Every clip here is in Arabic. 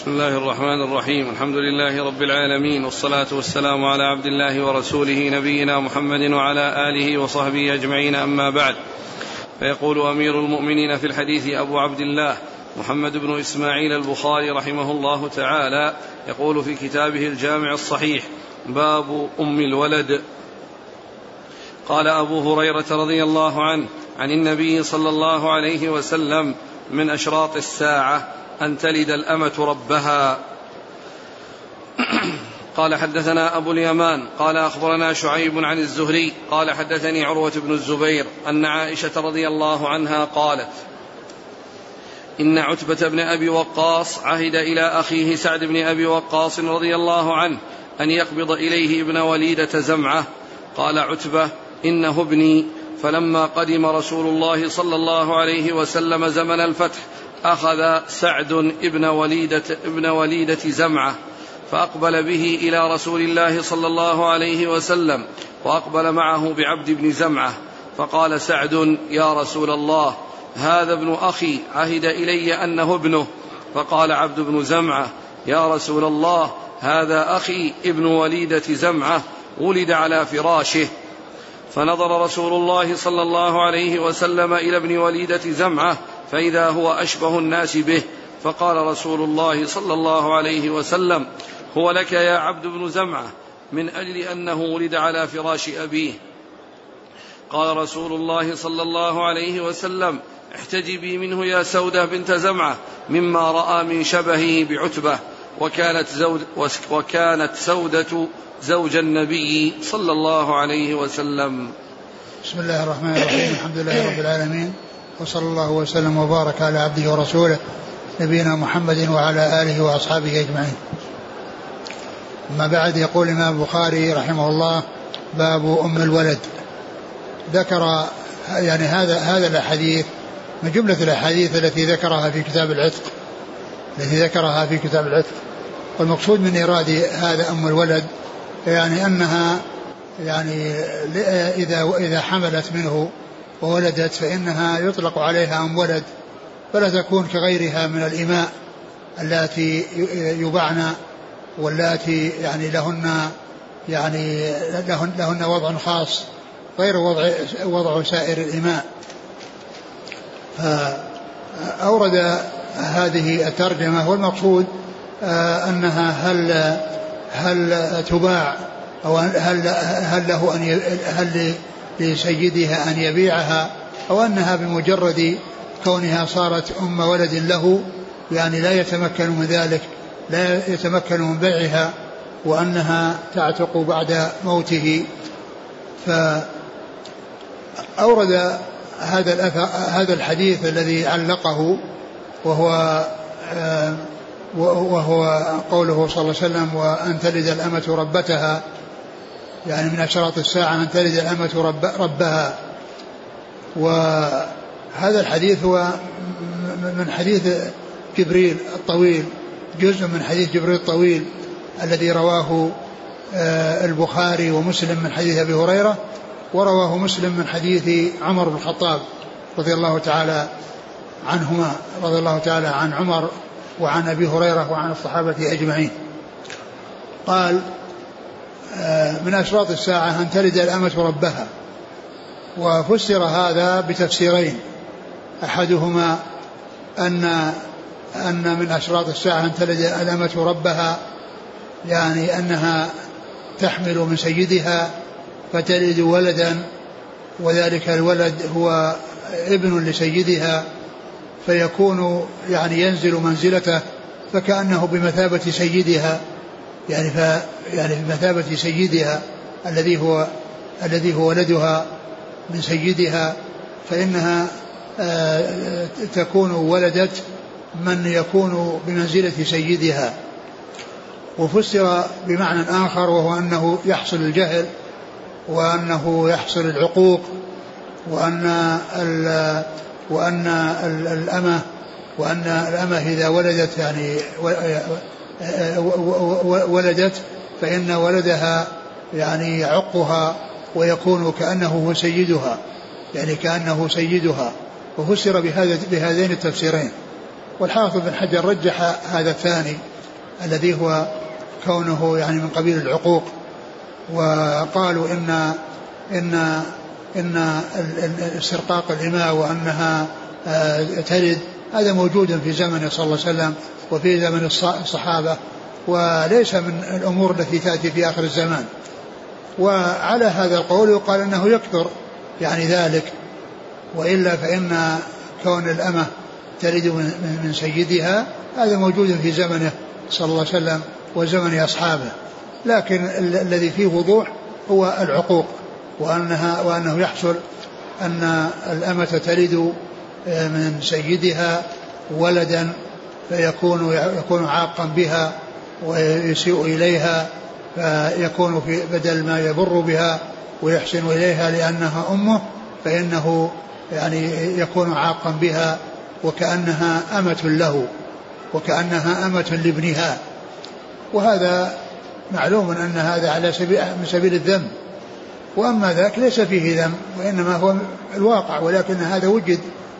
بسم الله الرحمن الرحيم. الحمد لله رب العالمين والصلاة والسلام على عبد الله ورسوله نبينا محمد وعلى آله وصحبه أجمعين. أما بعد فيقول أمير المؤمنين في الحديث أبو عبد الله محمد بن إسماعيل البخاري رحمه الله تعالى يقول في كتابه الجامع الصحيح باب أم الولد. قال أبو هريرة رضي الله عنه عن النبي صلى الله عليه وسلم من أشراط الساعة أن تلد الأمة ربها. قال حدثنا أبو اليمان قال أخبرنا شعيب عن الزهري قال حدثني عروة بن الزبير أن عائشة رضي الله عنها قالت إن عتبة بن أبي وقاص عهد إلى أخيه سعد بن أبي وقاص رضي الله عنه أن يقبض إليه ابن وليدة زمعة. قال عتبة إنه ابني. فلما قدم رسول الله صلى الله عليه وسلم زمن الفتح أخذ سعد ابن وليدة, ابن وليدة زمعة فأقبل به إلى رسول الله صلى الله عليه وسلم وأقبل معه بعبد بن زمعة فقال سعد يا رسول الله هذا ابن أخي عهد إلي أنه ابنه. فقال عبد بن زمعة يا رسول الله هذا أخي ابن وليدة زمعة ولد على فراشه. فنظر رسول الله صلى الله عليه وسلم إلى ابن وليدة زمعة فإذا هو أشبه الناس به فقال رسول الله صلى الله عليه وسلم هو لك يا عبد بن زمعة من أجل أنه ولد على فراش أبيه. قال رسول الله صلى الله عليه وسلم احتجبي منه يا سودة بنت زمعة مما رأى من شبهه بعتبة وكانت, زود وكانت سودة زوج النبي صلى الله عليه وسلم. بسم الله الرحمن الرحيم الحمد لله رب العالمين وصلى الله وسلم وبارك على عبده ورسوله نبينا محمد وعلى آله وأصحابه أجمعين. أما بعد يقول الإمام البخاري رحمه الله باب أم الولد. ذكر يعني هذا هذا الأحاديث من جملة الأحاديث التي ذكرها في كتاب العتق التي ذكرها في كتاب العتق والمقصود من إيراد هذا أم الولد يعني أنها يعني إذا إذا حملت منه وولدت فإنها يطلق عليها أم ولد فلا تكون كغيرها من الإماء اللاتي يبعن واللاتي يعني لهن يعني لهن, لهن وضع خاص غير وضع وضع سائر الإماء. فأورد هذه الترجمة والمقصود آه، أنها هل هل تباع أو هل هل له أن هل لسيدها أن يبيعها أو أنها بمجرد كونها صارت أم ولد له يعني لا يتمكن من ذلك لا يتمكن من بيعها وأنها تعتق بعد موته. فأورد هذا هذا الحديث الذي علقه وهو آه، وهو قوله صلى الله عليه وسلم وأن تلد الأمة ربتها يعني من أشراط الساعة أن تلد الأمة رب ربها. وهذا الحديث هو من حديث جبريل الطويل جزء من حديث جبريل الطويل الذي رواه آه، البخاري ومسلم من حديث أبي هريرة ورواه مسلم من حديث عمر بن الخطاب رضي الله تعالى عنهما رضي الله تعالى عن عمر وعن أبي هريرة وعن الصحابة أجمعين. قال من أشراط الساعة أن تلد الأمة ربها. وفسر هذا بتفسيرين. أحدهما أن أن من أشراط الساعة أن تلد الأمة ربها يعني أنها تحمل من سيدها فتلد ولدا وذلك الولد هو ابن لسيدها فيكون يعني ينزل منزلته فكأنه بمثابة سيدها. يعني ف يعني بمثابة سيدها الذي هو الذي هو ولدها من سيدها فإنها آه، تكون ولدت من يكون بمنزلة سيدها. وفسر بمعنى آخر وهو أنه يحصل الجهل وأنه يحصل العقوق وأن ال وأن الأمة وأن الأمة إذا ولدت يعني ولدت فإن ولدها يعني يعقها ويكون كأنه هو سيدها يعني كأنه سيدها. وفسر بهذا بهذين التفسيرين. والحافظ بن حجر رجح هذا الثاني الذي هو كونه يعني من قبيل العقوق وقالوا إن إن إن استرقاق الإماء وأنها آه، تلد هذا موجود في زمن صلى الله عليه وسلم. وفي زمن الصحابة وليس من الأمور التي تأتي في آخر الزمان. وعلى هذا القول يقال أنه يكثر يعني ذلك. وإلا فإن كون الأمة تلد من سيدها هذا موجود في زمنه صلى الله عليه وسلم وزمن أصحابه. لكن الذي فيه وضوح هو العقوق وأنها وأنه يحصل أن الأمة تلد آه، من سيدها ولدا فيكون يكون عاقا بها ويسيء إليها فيكون في بدل ما يبر بها ويحسن إليها لأنها أمه فإنه يعني يكون عاقا بها وكأنها أمة له وكأنها أمة لابنها. وهذا معلوم أن هذا على سبيل من سبيل الذم. وأما ذاك ليس فيه ذم وإنما هو الواقع ولكن هذا وجد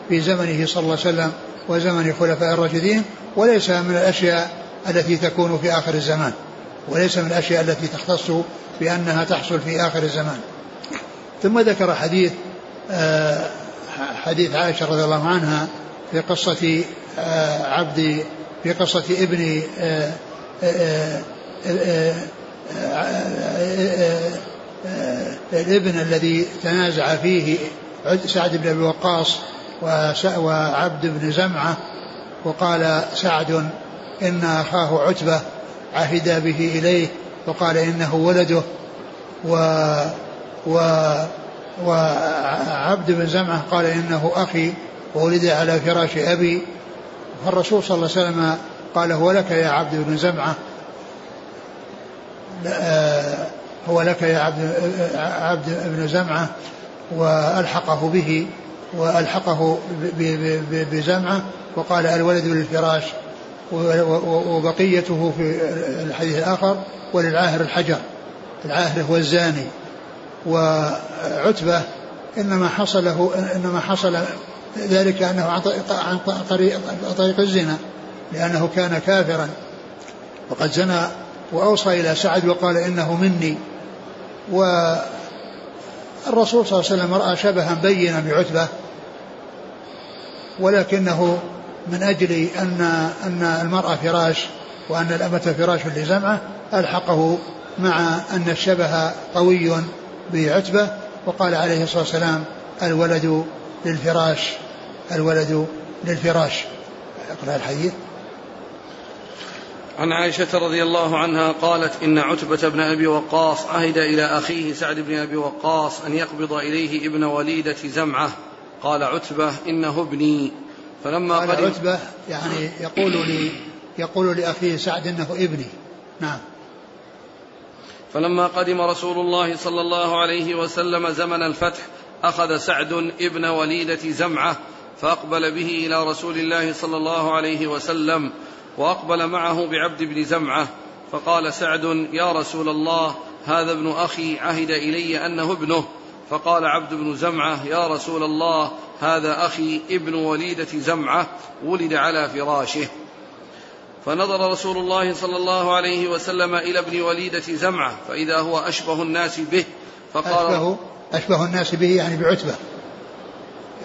في زمنه صلى الله عليه وسلم وزمن الخلفاء الراشدين وليس من الأشياء التي تكون في آخر الزمان وليس من الأشياء التي تختص بأنها تحصل في آخر الزمان. ثم ذكر حديث آه، حديث عائشة رضي الله عنها في قصة آه، عبد في قصة ابن آه، الابن الذي تنازع فيه سعد بن أبي وقاص وعبد بن زمعة وقال سعد إن أخاه عتبة عهد به إليه وقال إنه ولده و و وعبد بن زمعة قال إنه أخي وولد على فراش أبي فالرسول صلى الله عليه وسلم قال هو لك يا عبد بن زمعة؟ هو لك يا عبد عبد بن زمعة وألحقه به وألحقه بزمعة وقال الولد للفراش وبقيته في الحديث الآخر وللعاهر الحجر العاهر هو الزاني. وعتبة إنما حصل إنما حصل ذلك أنه عن طريق, طريق الزنا لأنه كان كافرا. وقد زنى وأوصى إلى سعد وقال إنه مني. والرسول صلى الله عليه وسلم رأى شبها بينا بعتبة ولكنه من أجل أن أن المرأة فراش وأن الأمة فراش لزمعة ألحقه مع أن الشبه قوي بعتبة وقال عليه الصلاة والسلام الولد للفراش الولد للفراش. اقرأ الحديث. عن عائشة رضي الله عنها قالت إن عتبة بن أبي وقاص عهد إلى أخيه سعد بن أبي وقاص أن يقبض إليه ابن وليدة زمعة. قال عتبة إنه ابني. فلما قال قدم عتبة يعني يقول لي يقول لأخيه سعد إنه ابني. نعم. فلما قدم رسول الله صلى الله عليه وسلم زمن الفتح أخذ سعد ابن وليدة زمعة فأقبل به إلى رسول الله صلى الله عليه وسلم وأقبل معه بعبد بن زمعة فقال سعد يا رسول الله هذا ابن أخي عهد إلي أنه ابنه. فقال عبد بن زمعة يا رسول الله هذا أخي ابن وليدة زمعة ولد على فراشه. فنظر رسول الله صلى الله عليه وسلم إلى ابن وليدة زمعة فإذا هو أشبه الناس به فقال أشبه أشبه الناس به يعني بعتبة.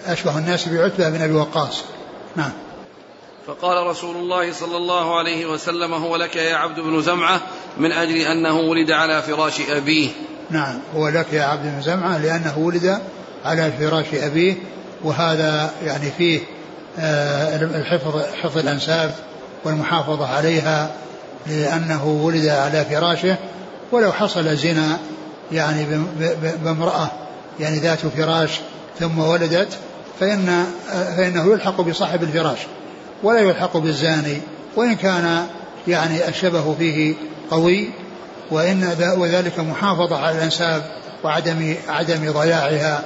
أشبه الناس بعتبة بن أبي وقاص. نعم. فقال رسول الله صلى الله عليه وسلم هو لك يا عبد بن زمعة من أجل أنه ولد على فراش أبيه. نعم. هو لك يا عبد بن زمعة لأنه ولد على فراش أبيه وهذا يعني فيه آه، الحفظ حفظ الأنساب والمحافظة عليها لأنه ولد على فراشه. ولو حصل زنا يعني بامرأة يعني ذات فراش ثم ولدت فإن آه، فإنه يلحق بصاحب الفراش ولا يلحق بالزاني وإن كان يعني الشبه فيه قوي وإن وذلك محافظة على الأنساب وعدم عدم ضياعها.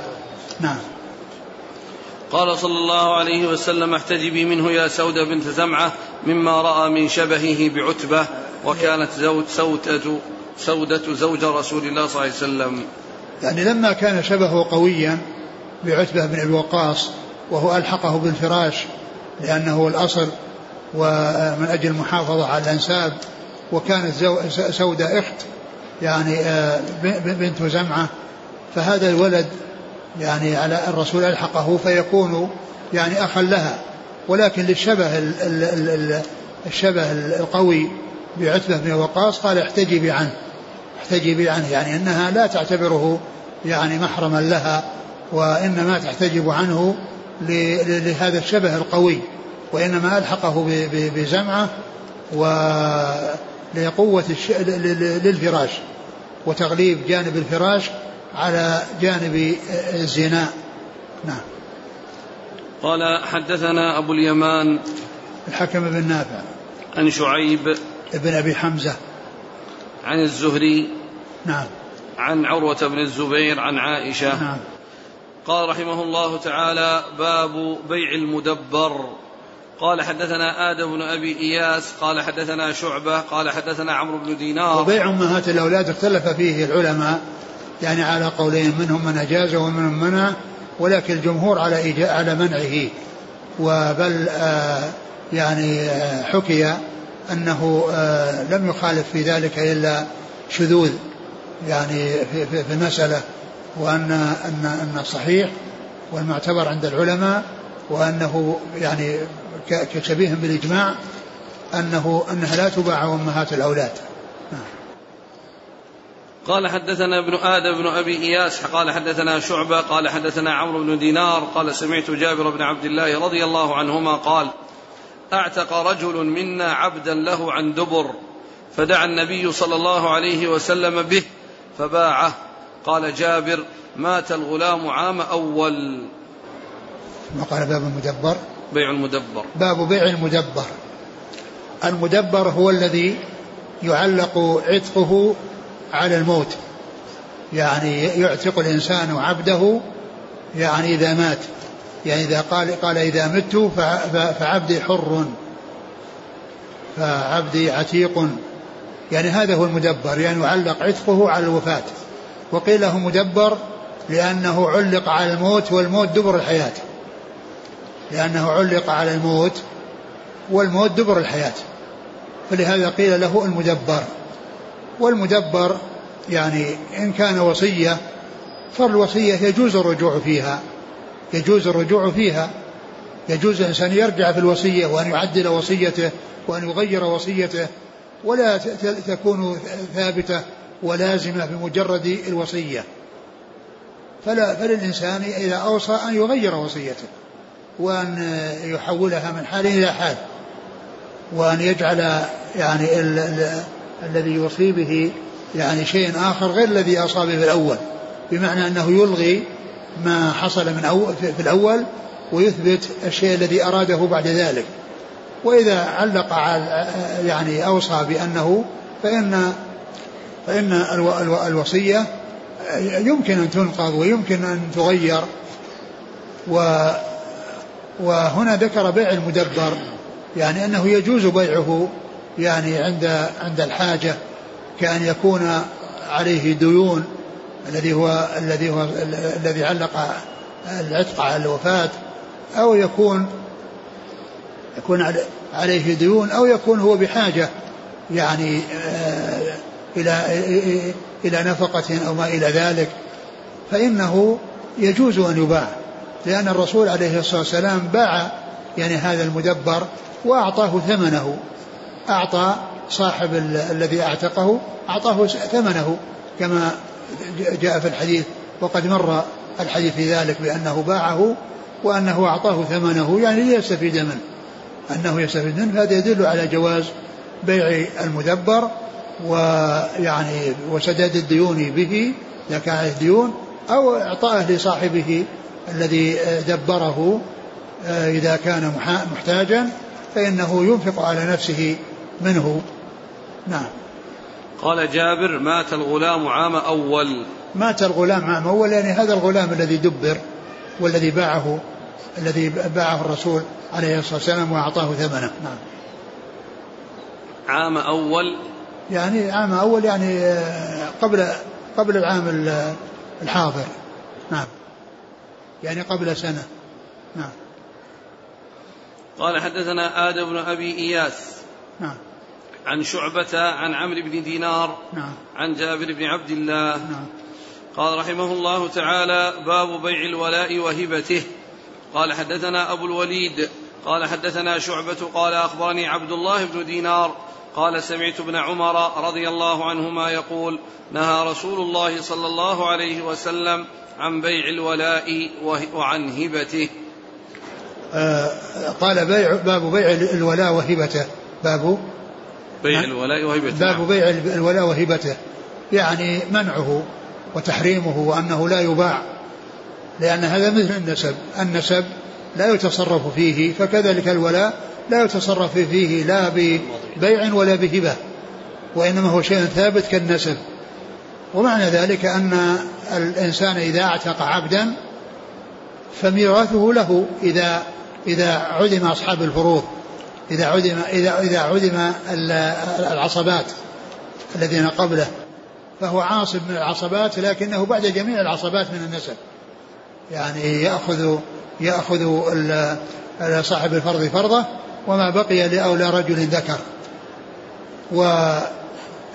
نعم. قال صلى الله عليه وسلم احتجبي منه يا سودة بنت زمعة مما رأى من شبهه بعتبة وكانت زوج سودة سودة زوج رسول الله صلى الله عليه وسلم. يعني لما كان شبهه قويا بعتبة بن الوقاص وهو ألحقه بالفراش لأنه الأصل ومن أجل المحافظة على الأنساب وكانت سودة إخت يعني آه، بنت زمعة. فهذا الولد يعني على الرسول ألحقه فيكون يعني أخا لها. ولكن للشبه الشبه القوي بعتبة بن وقاص قال احتجبي عنه. احتجبي عنه يعني أنها لا تعتبره يعني محرما لها وإنما تحتجب عنه لهذا الشبه القوي. وإنما ألحقه بزمعة ولقوة للفراش وتغليب جانب الفراش على جانب الزنا. نعم. قال حدثنا أبو اليمان الحكم بن نافع. عن شعيب بن أبي حمزة. عن الزهري نعم. عن عروة بن الزبير عن عائشة. نعم. قال رحمه الله تعالى باب بيع المدبر. قال حدثنا آدم بن أبي إياس قال حدثنا شعبة قال حدثنا عمرو بن دينار. وبيع أمهات الأولاد اختلف فيه العلماء يعني على قولين منهم من أجازه ومنهم منع ولكن الجمهور على على منعه. وبل آه يعني آه حكي أنه آه لم يخالف في ذلك إلا شذوذ يعني في, في, في المسألة وأن أن أن الصحيح والمعتبر عند العلماء وأنه يعني كشبيه بالإجماع أنه أنها لا تباع أمهات الأولاد. نعم. قال حدثنا ابن آدم بن أبي إياس قال حدثنا شعبة قال حدثنا عمرو بن دينار قال سمعت جابر بن عبد الله رضي الله عنهما قال أعتق رجل منا عبدا له عن دبر فدعا النبي صلى الله عليه وسلم به فباعه. قال جابر مات الغلام عام أول. ثم قال باب المدبر بيع المدبر. باب بيع المدبر. المدبر هو الذي يعلق عتقه على الموت. يعني يعتق الإنسان عبده يعني إذا مات. يعني إذا قال قال إذا مت فعبدي حر. فعبدي عتيق. يعني هذا هو المدبر يعني يعلق عتقه على الوفاة. وقيل له مدبر لأنه علق على الموت والموت دبر الحياة. لأنه علق على الموت والموت دبر الحياة. فلهذا قيل له المدبر. والمدبر يعني إن كان وصية فالوصية يجوز الرجوع فيها. يجوز الرجوع فيها. يجوز الإنسان يرجع في الوصية وأن يعدل وصيته وأن يغير وصيته ولا تكون ثابتة ولازمة بمجرد الوصية. فلا فللإنسان إذا أوصى أن يغير وصيته. وأن يحولها من حال إلى حال وأن يجعل يعني ال ال الذي يوصي به يعني شيء آخر غير الذي أصاب به في الأول بمعنى أنه يلغي ما حصل من أول في الأول ويثبت الشيء الذي أراده بعد ذلك. وإذا علق على يعني أوصى بأنه فإن فإن الوصية يمكن أن تنقض ويمكن أن تغير و وهنا ذكر بيع المدبر يعني أنه يجوز بيعه يعني عند عند الحاجة كأن يكون عليه ديون الذي هو الذي هو الذي علق العتق على الوفاة أو يكون يكون عليه ديون أو يكون هو بحاجة يعني آه، إلى إلى نفقة أو ما إلى ذلك فإنه يجوز أن يباع. لأن الرسول عليه الصلاة والسلام باع يعني هذا المدبر وأعطاه ثمنه. أعطى صاحب الذي أعتقه أعطاه ثمنه كما جاء في الحديث. وقد مر الحديث في ذلك بأنه باعه وأنه أعطاه ثمنه يعني ليستفيد منه أنه يستفيد منه هذا يدل على جواز بيع المدبر ويعني وسداد الديون به إذا كان عليه ديون أو إعطائه لصاحبه الذي دبره آه، إذا كان محتاجا فإنه ينفق على نفسه منه. نعم. قال جابر مات الغلام عام أول. مات الغلام عام أول يعني هذا الغلام الذي دبر والذي باعه الذي باعه الرسول عليه الصلاة والسلام وأعطاه ثمنه. نعم. عام أول. يعني عام أول يعني آه، قبل قبل العام الحاضر. نعم. يعني قبل سنة. نعم. قال حدثنا آدم بن أبي إياس. نعم. عن شعبة عن عمرو بن دينار. نعم. عن جابر بن عبد الله. نعم. قال رحمه الله تعالى باب بيع الولاء وهبته. قال حدثنا أبو الوليد. قال حدثنا شعبة. قال أخبرني عبد الله بن دينار. قال سمعت ابن عمر رضي الله عنهما يقول نهى رسول الله صلى الله عليه وسلم عن بيع الولاء وعن هبته. آه قال بيع باب بيع الولاء وهبته. باب؟ بيع الولاء وهبته باب نعم. بيع الولاء وهبته. يعني منعه وتحريمه وأنه لا يباع. لأن هذا مثل النسب. النسب لا يتصرف فيه فكذلك الولاء لا يتصرف فيه لا ببيع ولا بهبة وإنما هو شيء ثابت كالنسب. ومعنى ذلك أن الإنسان إذا اعتق عبدا فميراثه له إذا إذا عدم أصحاب الفروض إذا عدم إذا إذا عدم العصبات الذين قبله. فهو عاصب من العصبات لكنه بعد جميع العصبات من النسب. يعني يأخذ يأخذ صاحب الفرض فرضه وما بقي لأولى رجل ذكر.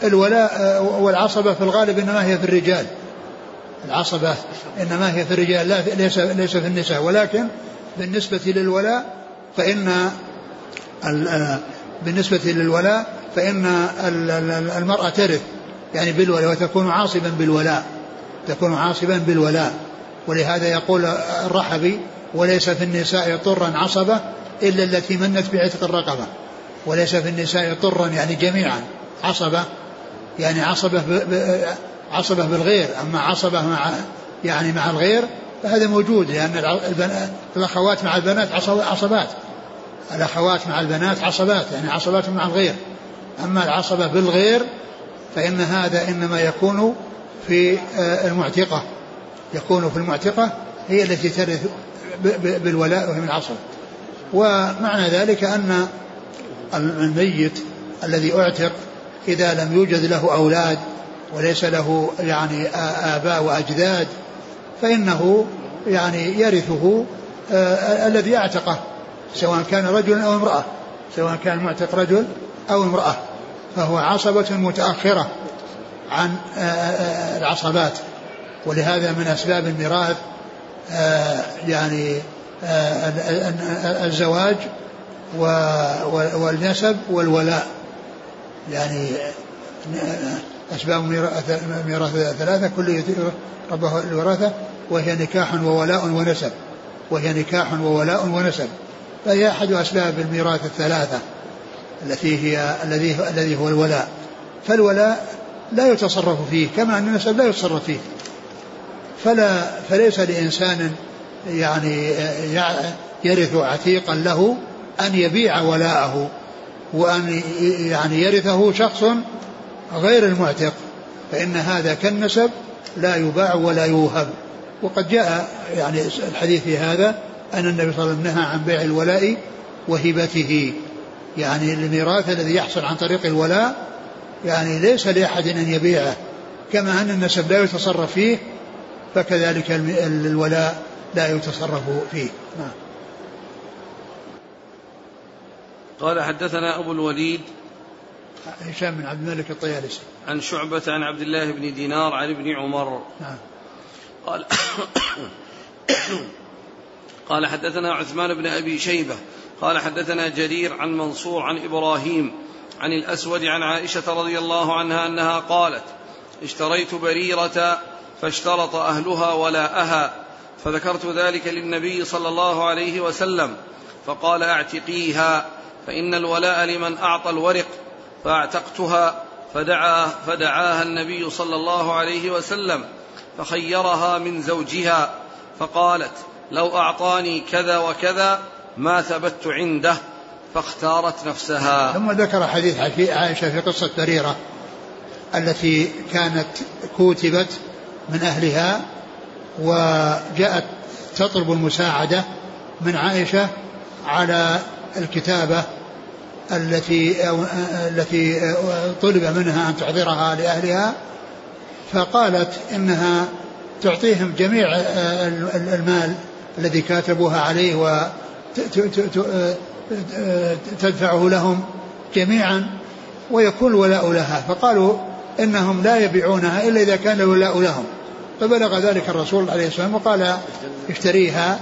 والولاء والعصبة في الغالب إنما هي في الرجال. العصبة إنما هي في الرجال لا ليس ليس في النساء. ولكن بالنسبة للولاء فإن بالنسبة للولاء فإن المرأة ترث يعني بالولاء وتكون عاصبا بالولاء. تكون عاصبا بالولاء. ولهذا يقول الرحبي وليس في النساء طرا عصبة إلا التي منت بعتق الرقبة. وليس في النساء طرا يعني جميعا. عصبة يعني عصبة عصبة بالغير. أما عصبة مع يعني مع الغير فهذا موجود لأن الأخوات مع البنات عصبات. الأخوات مع البنات عصبات يعني عصبات مع الغير. أما العصبة بالغير فإن هذا إنما يكون في آه، المعتقة. يكون في المعتقة هي التي ترث بالولاء وهي من العصر ومعنى ذلك أن الميت الذي أعتق إذا لم يوجد له أولاد وليس له يعني آباء وأجداد فإنه يعني يرثه الذي أعتقه سواء كان رجلا أو امرأة سواء كان معتق رجل أو امرأة فهو عصبة متأخرة عن العصبات ولهذا من أسباب الميراث يعني الزواج والنسب والولاء. يعني أسباب ميراث ثلاثة كل يثير ربه الوراثة وهي نكاح وولاء ونسب. وهي نكاح وولاء ونسب. فهي أحد أسباب الميراث الثلاثة التي هي الذي الذي هو الولاء. فالولاء لا يتصرف فيه كما أن النسب لا يتصرف فيه. فلا فليس لإنسان يعني يرث عتيقا له أن يبيع ولاءه وأن يعني يرثه شخص غير المعتق فإن هذا كالنسب لا يباع ولا يوهب. وقد جاء يعني الحديث في هذا أن النبي صلى الله عليه وسلم نهى عن بيع الولاء وهبته. يعني الميراث الذي يحصل عن طريق الولاء يعني ليس لأحد أن يبيعه كما أن النسب لا يتصرف فيه فكذلك الولاء لا يتصرف فيه. نعم. قال حدثنا أبو الوليد هشام بن عبد الملك الطيالسي. عن شعبة عن عبد الله بن دينار عن ابن عمر. نعم. قال قال حدثنا عثمان بن أبي شيبة. قال حدثنا جرير عن منصور عن إبراهيم عن الأسود عن عائشة رضي الله عنها أنها قالت اشتريت بريرة فاشترط أهلها ولاءها فذكرت ذلك للنبي صلى الله عليه وسلم فقال اعتقيها فإن الولاء لمن أعطى الورق فأعتقتها فدعا فدعاها النبي صلى الله عليه وسلم فخيرها من زوجها فقالت لو أعطاني كذا وكذا ما ثبت عنده فاختارت نفسها. ثم ذكر حديث عائشة في قصة بريرة التي كانت كوتبت من أهلها وجاءت تطلب المساعدة من عائشة على الكتابة التي التي طلب منها أن تحضرها لأهلها فقالت إنها تعطيهم جميع المال الذي كاتبوها عليه وتدفعه لهم جميعا ويكون الولاء لها فقالوا إنهم لا يبيعونها إلا إذا كان الولاء لهم. فبلغ ذلك الرسول عليه الصلاة والسلام وقال اشتريها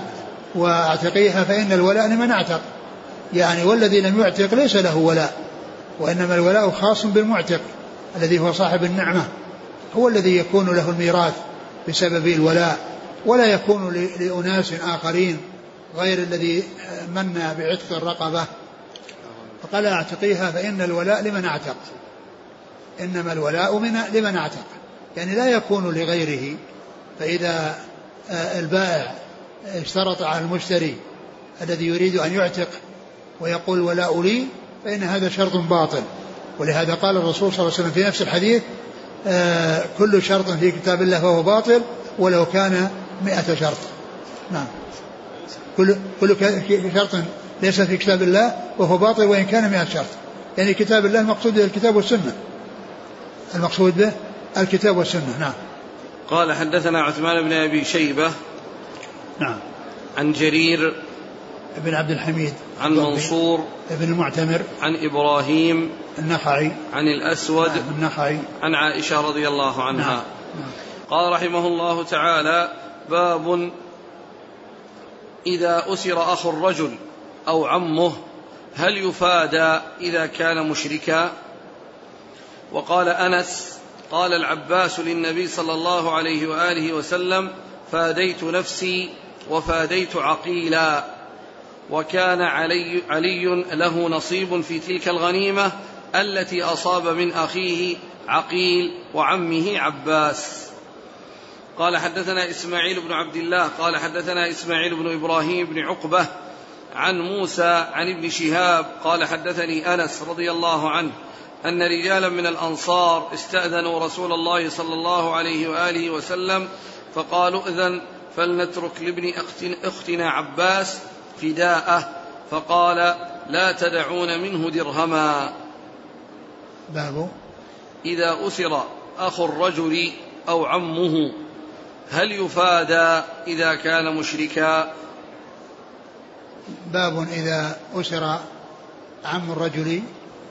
واعتقيها فإن الولاء لمن اعتق. يعني والذي لم يعتق ليس له ولاء وإنما الولاء خاص بالمعتق الذي هو صاحب النعمة هو الذي يكون له الميراث بسبب الولاء ولا يكون لأناس آخرين غير الذي من بعتق الرقبة. فقال اعتقيها فإن الولاء لمن اعتق. إنما الولاء من لمن اعتق. يعني لا يكون لغيره. فإذا آه، البائع اشترط على المشتري الذي يريد أن يعتق ويقول ولاء لي فإن هذا شرط باطل. ولهذا قال الرسول صلى الله عليه وسلم في نفس الحديث آه كل شرط في كتاب الله فهو باطل ولو كان مئة شرط. نعم. كل كل شرط ليس في كتاب الله وهو باطل وإن كان مئة شرط. يعني كتاب الله المقصود الكتاب والسنة. المقصود به الكتاب والسنة نعم قال حدثنا عثمان بن أبي شيبة نعم عن جرير بن عبد الحميد عن منصور بن المعتمر عن إبراهيم النخعي عن الأسود نعم النخعي عن عائشة رضي الله عنها نعم. نعم. قال رحمه الله تعالى باب إذا أسر أخو الرجل أو عمه هل يفادى إذا كان مشركا وقال أنس قال العباس للنبي صلى الله عليه وآله وسلم فاديت نفسي وفاديت عقيلا. وكان علي, علي له نصيب في تلك الغنيمة التي أصاب من أخيه عقيل وعمه عباس. قال حدثنا إسماعيل بن عبد الله قال حدثنا إسماعيل بن إبراهيم بن عقبة عن موسى عن ابن شهاب قال حدثني أنس رضي الله عنه أن رجالا من الأنصار استأذنوا رسول الله صلى الله عليه وآله وسلم فقالوا إذن فلنترك لابن أختنا عباس فداءه. فقال لا تدعون منه درهما. باب. إذا أسر أخو الرجل أو عمه هل يفادى إذا كان مشركا؟ باب إذا أسر عم الرجل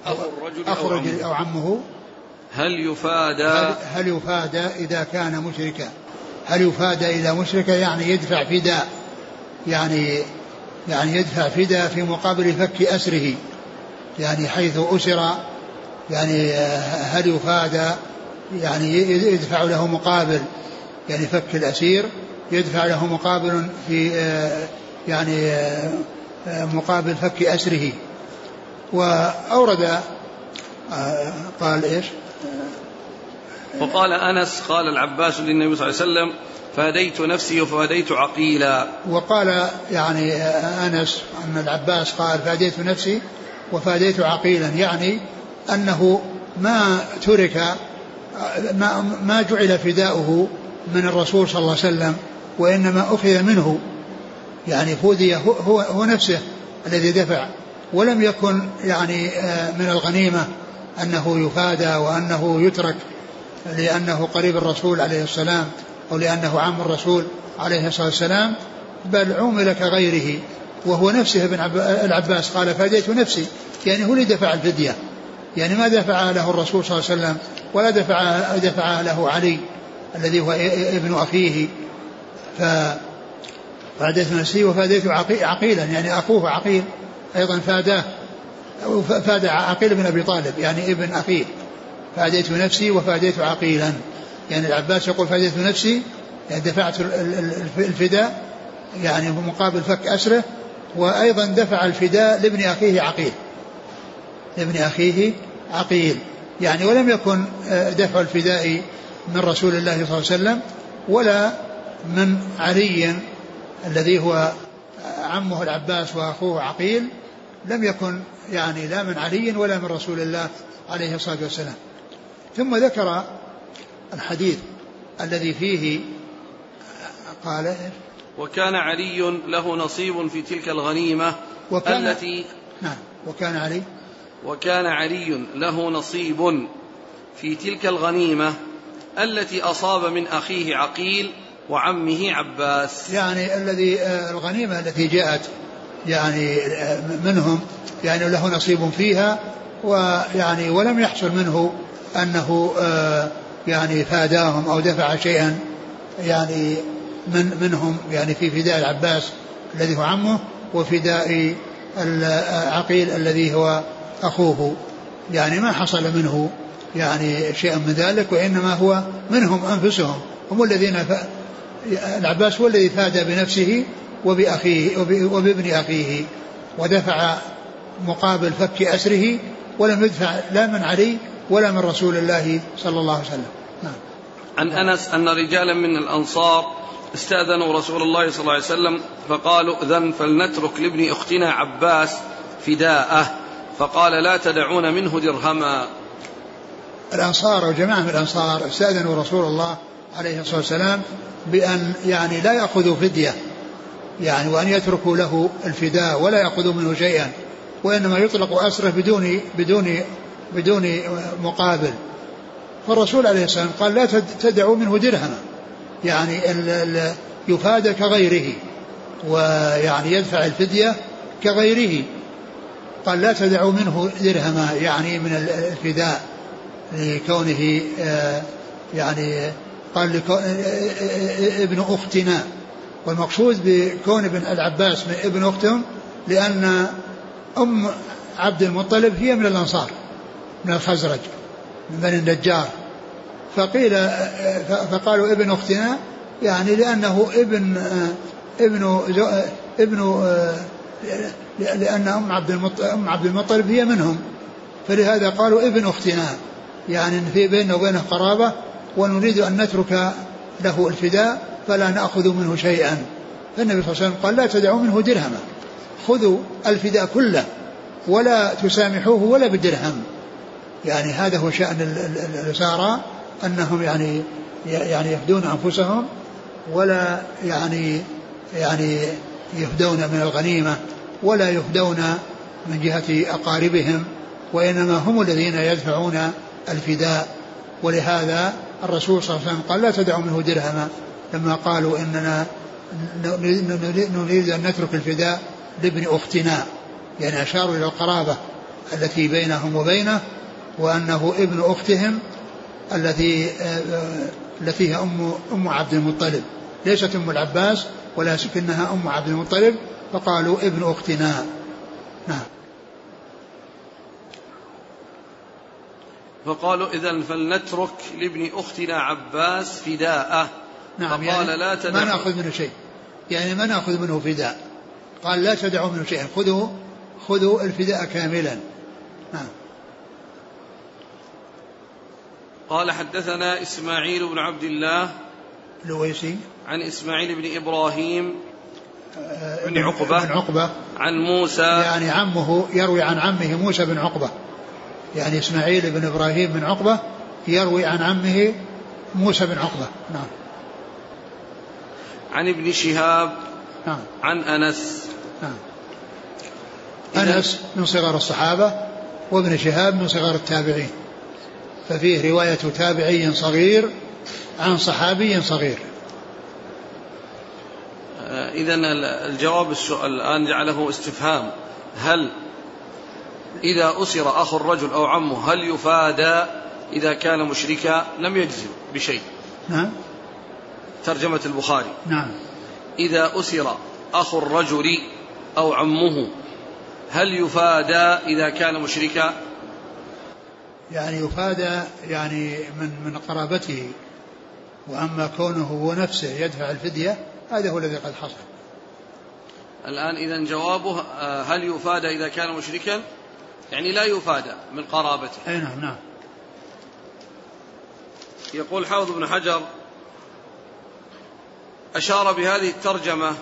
أو الرجل أخو الرجل أو عمه. هل يفادى هل, هل يفادى إذا كان مشركا؟ هل يفادى إذا مشركا؟ يعني يدفع فداء يعني يعني يدفع فداء في مقابل فك أسره. يعني حيث أسر. يعني هل يفادى يعني يدفع له مقابل. يعني فك الأسير. يدفع له مقابل في يعني مقابل فك أسره. وأورد قال إيش؟ وقال أنس قال العباس للنبي صلى الله عليه وسلم فاديت نفسي وفاديت عقيلا. وقال يعني أنس أن العباس قال فاديت نفسي وفاديت عقيلا يعني أنه ما ترك ما, ما جعل فداؤه من الرسول صلى الله عليه وسلم وإنما أخذ منه يعني فودي هو, هو نفسه الذي دفع. ولم يكن يعني آه، من الغنيمة أنه يفادى وأنه يترك لأنه قريب الرسول عليه السلام أو لأنه عم الرسول عليه الصلاة والسلام بل عومل كغيره. وهو نفسه ابن العباس قال فديت نفسي. يعني هو اللي دفع الفدية. يعني ما دفع له الرسول صلى الله عليه وسلم ولا دفع دفع له علي الذي هو ابن أخيه. ف فاديت نفسي وفاديت عقيلا. يعني أخوه عقيل. أيضا فاداه فاد عقيل بن أبي طالب يعني ابن أخيه. فاديت نفسي وفاديت عقيلا. يعني العباس يقول فاديت نفسي يعني دفعت الفداء يعني مقابل فك أسره وأيضا دفع الفداء لابن أخيه عقيل. لابن أخيه عقيل. يعني ولم يكن آه، دفع الفداء من رسول الله صلى الله عليه وسلم ولا من علي الذي هو عمه العباس وأخوه عقيل. لم يكن يعني لا من علي ولا من رسول الله عليه الصلاة والسلام. ثم ذكر الحديث الذي فيه قال وكان علي له نصيب في تلك الغنيمة وكان التي نعم وكان علي وكان علي له نصيب في تلك الغنيمة التي أصاب من أخيه عقيل وعمه عباس. يعني الذي آه، الغنيمة التي جاءت يعني آه، منهم يعني له نصيب فيها ويعني ولم يحصل منه أنه آه يعني فاداهم أو دفع شيئا يعني من منهم يعني في فداء العباس الذي هو عمه وفداء العقيل الذي هو أخوه. يعني ما حصل منه يعني شيء من ذلك وإنما هو منهم أنفسهم. هم الذين ف... العباس هو الذي فاد بنفسه وبأخيه وبابن أخيه ودفع مقابل فك أسره ولم يدفع لا من علي ولا من رسول الله صلى الله عليه وسلم. نعم. عن أنس أن رجالا من الأنصار استأذنوا رسول الله صلى الله عليه وسلم فقالوا إذن فلنترك لابن أختنا عباس فداءه. فقال لا تدعون منه درهما. الأنصار وجماعة من الأنصار استأذنوا رسول الله عليه الصلاة والسلام بأن يعني لا يأخذوا فدية. يعني وأن يتركوا له الفداء ولا يأخذوا منه شيئا وإنما يطلق أسره بدون بدون بدون مقابل. فالرسول عليه والسلام قال لا تدعوا منه درهما. يعني يفاد كغيره ويعني يدفع الفدية كغيره. قال لا تدعوا منه درهما يعني من الفداء لكونه آه، يعني قال لكو ابن أختنا. والمقصود بكون ابن العباس من ابن أختهم لأن أم عبد المطلب هي من الأنصار من الخزرج من بني النجار. فقيل فقالوا ابن أختنا يعني لأنه ابن ابن ابن لأن أم عبد المطلب أم عبد المطلب هي منهم. فلهذا قالوا ابن أختنا يعني في بيننا وبينه قرابة ونريد أن نترك له الفداء. فلا نأخذ منه شيئا. فالنبي صلى الله عليه وسلم قال لا تدعوا منه درهما. خذوا الفداء كله ولا تسامحوه ولا بدرهم. يعني هذا هو شأن الأسارى أنهم يعني يعني يفدون أنفسهم ولا يعني يعني يفدون من الغنيمة ولا يفدون من جهة أقاربهم وإنما هم الذين يدفعون الفداء. ولهذا الرسول صلى الله عليه وسلم قال لا تدعوا منه درهما. لما قالوا إننا نريد أن نترك الفداء لابن أختنا يعني أشاروا إلى القرابة التي بينهم وبينه وأنه ابن أختهم التي التي هي أم أم عبد المطلب. ليست أم العباس ولكنها أم عبد المطلب فقالوا ابن أختنا. نعم. فقالوا إذا فلنترك لابن أختنا عباس فداءه. نعم فقال يعني لا تدع ما نأخذ منه شيء. يعني ما نأخذ منه فداء. قال لا تدعوا منه شيئا. خذوا خذوا الفداء كاملا. نعم. قال حدثنا إسماعيل بن عبد الله لويسي عن إسماعيل بن إبراهيم آه، بن عقبة. بن عقبة. عن موسى. يعني عمه يروي عن عمه موسى بن عقبة. يعني إسماعيل بن إبراهيم بن عقبة يروي عن عمه موسى بن عقبة. نعم. عن ابن شهاب نعم. عن أنس. نعم. أنس من صغار الصحابة وابن شهاب من صغار التابعين. ففيه رواية تابعي صغير عن صحابي صغير. آه، إذا الجواب السؤال الآن جعله استفهام. هل إذا أسر أخو الرجل أو عمه هل يفادى إذا كان مشركا؟ لم يجزم بشيء. نعم. ترجمة البخاري نعم إذا أسر أخو الرجل أو عمه هل يفادى إذا كان مشركا يعني يفادى يعني من من قرابته وأما كونه هو نفسه يدفع الفدية هذا هو الذي قد حصل. الآن اذا جوابه آه، هل يفادى إذا كان مشركا؟ يعني لا يفادى من قرابته. أي نعم نعم. يقول حافظ بن حجر أشار بهذه الترجمة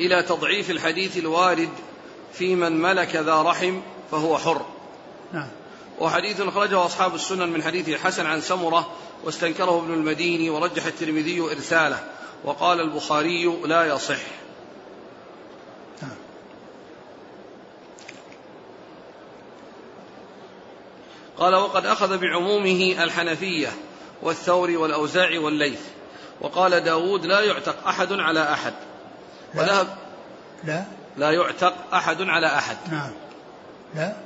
إلى تضعيف الحديث الوارد في من ملك ذا رحم فهو حر. نعم. وحديث أخرجه أصحاب السنن من حديث الحسن عن سمرة واستنكره ابن المديني ورجح الترمذي إرساله وقال البخاري لا يصح قال وقد أخذ بعمومه الحنفية والثوري والأوزاعي والليث وقال داود لا يعتق أحد على أحد. وذهب لا. لا يعتق أحد على أحد. نعم. لا.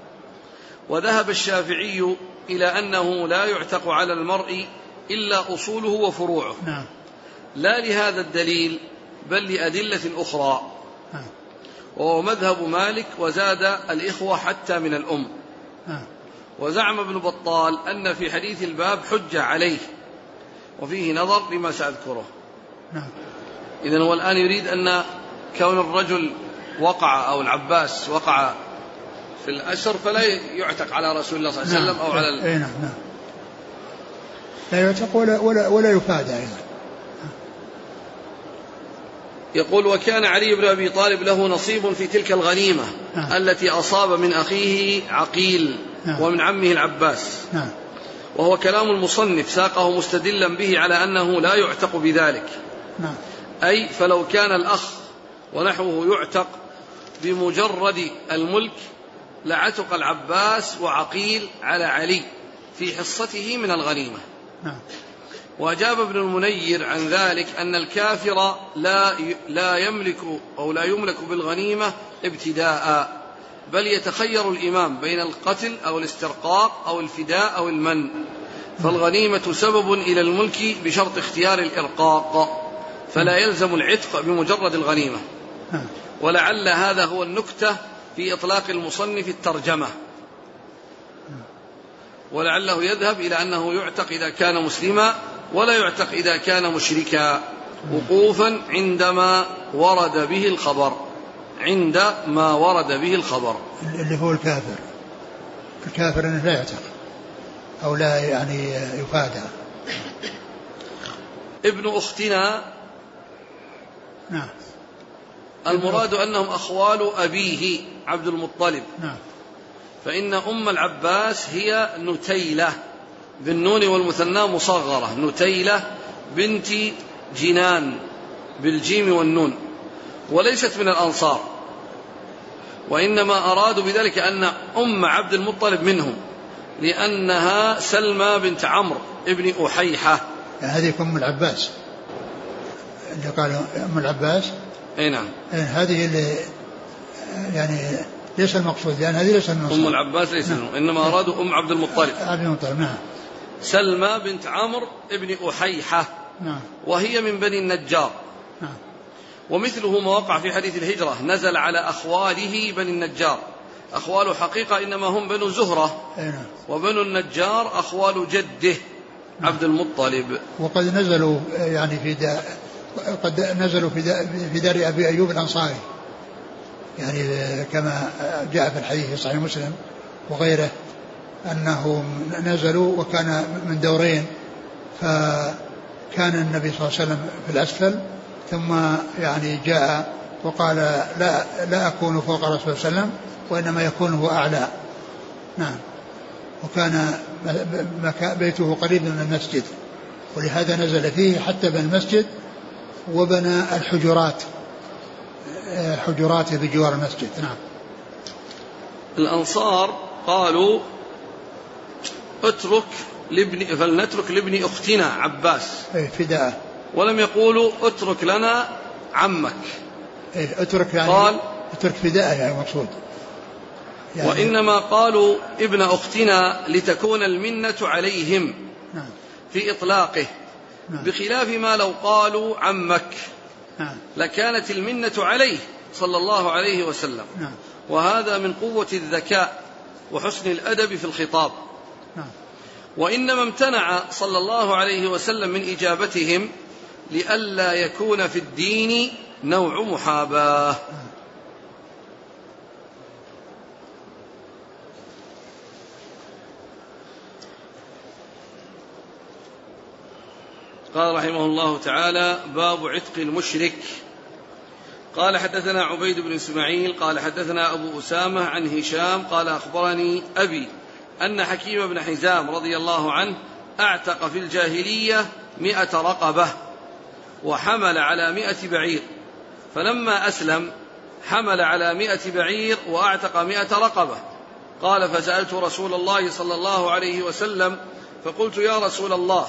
وذهب الشافعي إلى أنه لا يعتق على المرء إلا أصوله وفروعه. نعم. لا لهذا الدليل بل لأدلة أخرى. نعم. وهو مذهب مالك وزاد الإخوة حتى من الأم. نعم. وزعم ابن بطال أن في حديث الباب حجة عليه. وفيه نظر لما سأذكره. نعم. إذا هو الآن يريد أن كون الرجل وقع أو العباس وقع في الأسر فلا يعتق على رسول الله صلى الله عليه وسلم أو على ال... اي نعم نعم. لا يعتق ولا ولا ولا يفاد أيضا. يقول وكان علي بن أبي طالب له نصيب في تلك الغنيمة نعم. التي أصاب من أخيه عقيل نعم. ومن عمه العباس. نعم. وهو كلام المصنف ساقه مستدلا به على أنه لا يعتق بذلك. نعم. أي فلو كان الأخ ونحوه يعتق بمجرد الملك لعتق العباس وعقيل على علي في حصته من الغنيمة. نعم. وأجاب ابن المنير عن ذلك أن الكافر لا لا يملك أو لا يملك بالغنيمة ابتداء بل يتخير الإمام بين القتل أو الاسترقاق أو الفداء أو المن. فالغنيمة سبب إلى الملك بشرط اختيار الإرقاق. فلا يلزم العتق بمجرد الغنيمة. ولعل هذا هو النكتة في إطلاق المصنف الترجمة. ولعله يذهب إلى أنه يعتق إذا كان مسلما ولا يعتق إذا كان مشركا. وقوفا عندما ورد به الخبر. عند ما ورد به الخبر. اللي هو الكافر. الكافر إنه لا يعتق أو لا يعني يفادى. ابن أختنا نعم. المراد أنهم أخوال أبيه عبد المطلب. نعم. فإن أم العباس هي نتيلة بالنون والمثنى مصغرة. نتيلة بنت جنان بالجيم والنون. وليست من الأنصار. وإنما أرادوا بذلك أن أم عبد المطلب منهم لأنها سلمى بنت عمرو ابن أحيحة. يعني هذه أم العباس. اللي قالوا أم العباس؟ أي نعم. يعني هذه اللي يعني ليس المقصود لأن هذه ليس من أم العباس ليس منهم إنما أرادوا أم عبد المطلب. عبد المطلب نعم. سلمى بنت عمرو ابن أحيحة. نعم. وهي من بني النجار. نعم. ومثله ما وقع في حديث الهجرة نزل على أخواله بني النجار. أخوال حقيقة إنما هم بنو زهرة. نعم. وبنو النجار أخوال جده عبد المطلب. وقد نزلوا يعني في دا قد نزلوا في دا في دار أبي أيوب الأنصاري. يعني كما جاء في الحديث في صحيح مسلم وغيره أنهم نزلوا وكان من دورين. فكان النبي صلى الله عليه وسلم في الأسفل ثم يعني جاء وقال لا لا أكون فوق رسول الله صلى الله عليه وسلم وإنما يكون هو أعلى. نعم. وكان بيته قريب من المسجد. ولهذا نزل فيه حتى بنى المسجد وبنى الحجرات حجراته بجوار المسجد. نعم. الأنصار قالوا اترك لابن فلنترك لابن أختنا عباس. إيه فداء. ولم يقولوا اترك لنا عمك. إيه اترك يعني قال اترك فداء يعني مقصود. يعني وإنما قالوا ابن أختنا لتكون المنة عليهم نعم. في إطلاقه. نعم. بخلاف ما لو قالوا عمك. نعم. لكانت المنة عليه صلى الله عليه وسلم. نعم. وهذا من قوة الذكاء وحسن الأدب في الخطاب. نعم. وإنما امتنع صلى الله عليه وسلم من إجابتهم لئلا يكون في الدين نوع محاباة. قال رحمه الله تعالى باب عتق المشرك. قال حدثنا عبيد بن إسماعيل قال حدثنا أبو أسامة عن هشام قال أخبرني أبي أن حكيم بن حزام رضي الله عنه أعتق في الجاهلية مئة رقبة. وحمل على مئة بعير. فلما أسلم حمل على مئة بعير وأعتق مئة رقبة. قال فسألت رسول الله صلى الله عليه وسلم فقلت يا رسول الله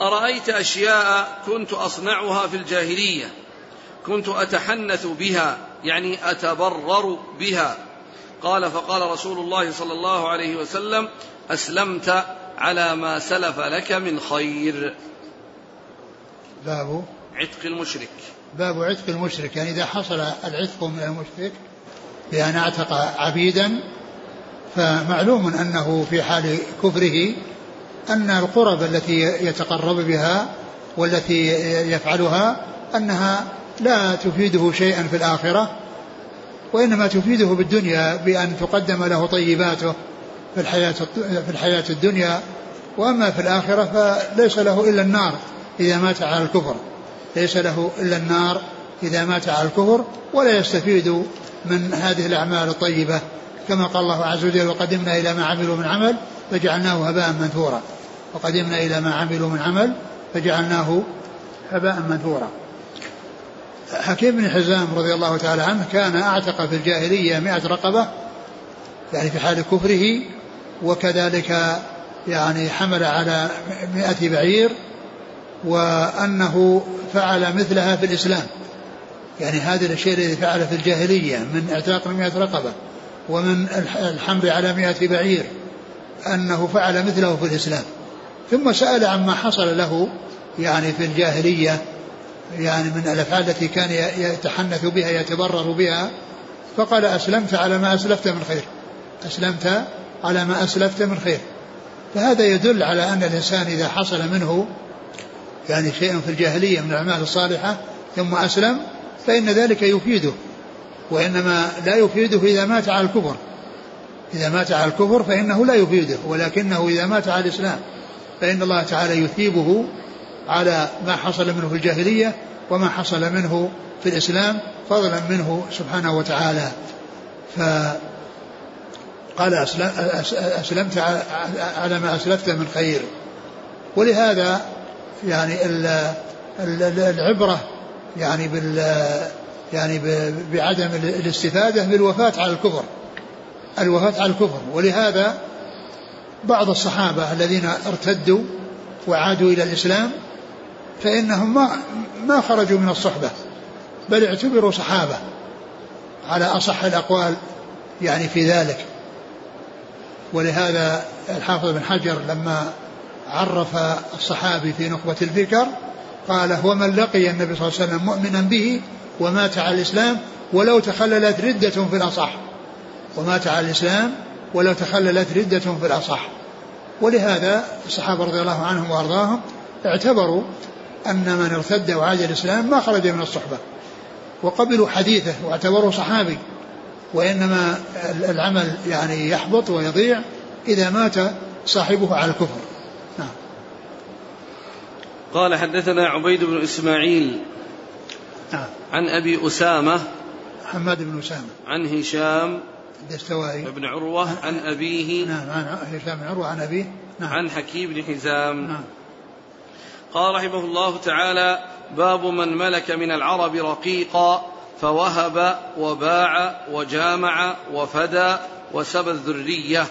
أرأيت أشياء كنت أصنعها في الجاهلية كنت أتحنث بها يعني أتبرر بها. قال فقال رسول الله صلى الله عليه وسلم أسلمت على ما سلف لك من خير. باب عتق المشرك. باب عتق المشرك يعني إذا حصل العتق من المشرك بأن أعتق عبيدا فمعلوم أنه في حال كفره أن القرب التي يتقرب بها والتي يفعلها أنها لا تفيده شيئا في الآخرة وإنما تفيده بالدنيا بأن تقدم له طيباته في الحياة في الحياة الدنيا وأما في الآخرة فليس له إلا النار. إذا مات على الكفر. ليس له إلا النار إذا مات على الكفر ولا يستفيد من هذه الأعمال الطيبة. كما قال الله عز وجل وقدمنا إلى ما عملوا من عمل فجعلناه هباء منثورا. وقدمنا إلى ما عملوا من عمل فجعلناه هباء منثورا. حكيم بن حزام رضي الله تعالى عنه كان أعتق في الجاهلية مئة رقبة يعني في حال كفره وكذلك يعني حمل على مئة بعير وأنه فعل مثلها في الإسلام. يعني هذا الشيء الذي فعل في الجاهلية من اعتاق مئة رقبة ومن الحمل على مئة بعير أنه فعل مثله في الإسلام. ثم سأل عما حصل له يعني في الجاهلية يعني من الأفعال التي كان يتحنث بها يتبرر بها فقال أسلمت على ما أسلفت من خير. أسلمت على ما أسلفت من خير. فهذا يدل على أن الإنسان إذا حصل منه يعني شيء في الجاهلية من الأعمال الصالحة ثم أسلم فإن ذلك يفيده وإنما لا يفيده إذا مات على الكفر. إذا مات على الكفر فإنه لا يفيده ولكنه إذا مات على الإسلام فإن الله تعالى يثيبه على ما حصل منه في الجاهلية وما حصل منه في الإسلام فضلا منه سبحانه وتعالى. فقال أسلمت على ما أسلفت من خير. ولهذا يعني العبرة يعني بال يعني بعدم الاستفادة بالوفاة على الكفر الوفاة على الكفر. ولهذا بعض الصحابة الذين ارتدوا وعادوا إلى الإسلام فإنهم ما ما خرجوا من الصحبة بل اعتبروا صحابة على أصح الأقوال يعني في ذلك. ولهذا الحافظ بن حجر لما عرف الصحابي في نخبة الفكر قال هو من لقي النبي صلى الله عليه وسلم مؤمنا به ومات على الإسلام ولو تخللت ردة في الأصح ومات على الإسلام ولو تخللت ردة في الأصح ولهذا الصحابة رضي الله عنهم وأرضاهم اعتبروا أن من ارتد وعاد الإسلام ما خرج من الصحبة وقبلوا حديثه واعتبروا صحابي وإنما العمل يعني يحبط ويضيع إذا مات صاحبه على الكفر. قال حدثنا عبيد بن إسماعيل نعم. عن أبي أسامة حماد بن أسامة. عن هشام الدستوائي. بن عروة عن أبيه. نعم عن هشام بن عروة عن أبيه. نعم. عن حكيم بن حزام. نعم. قال رحمه الله تعالى باب من ملك من العرب رقيقا فوهب وباع وجامع وفدى وسبى الذرية.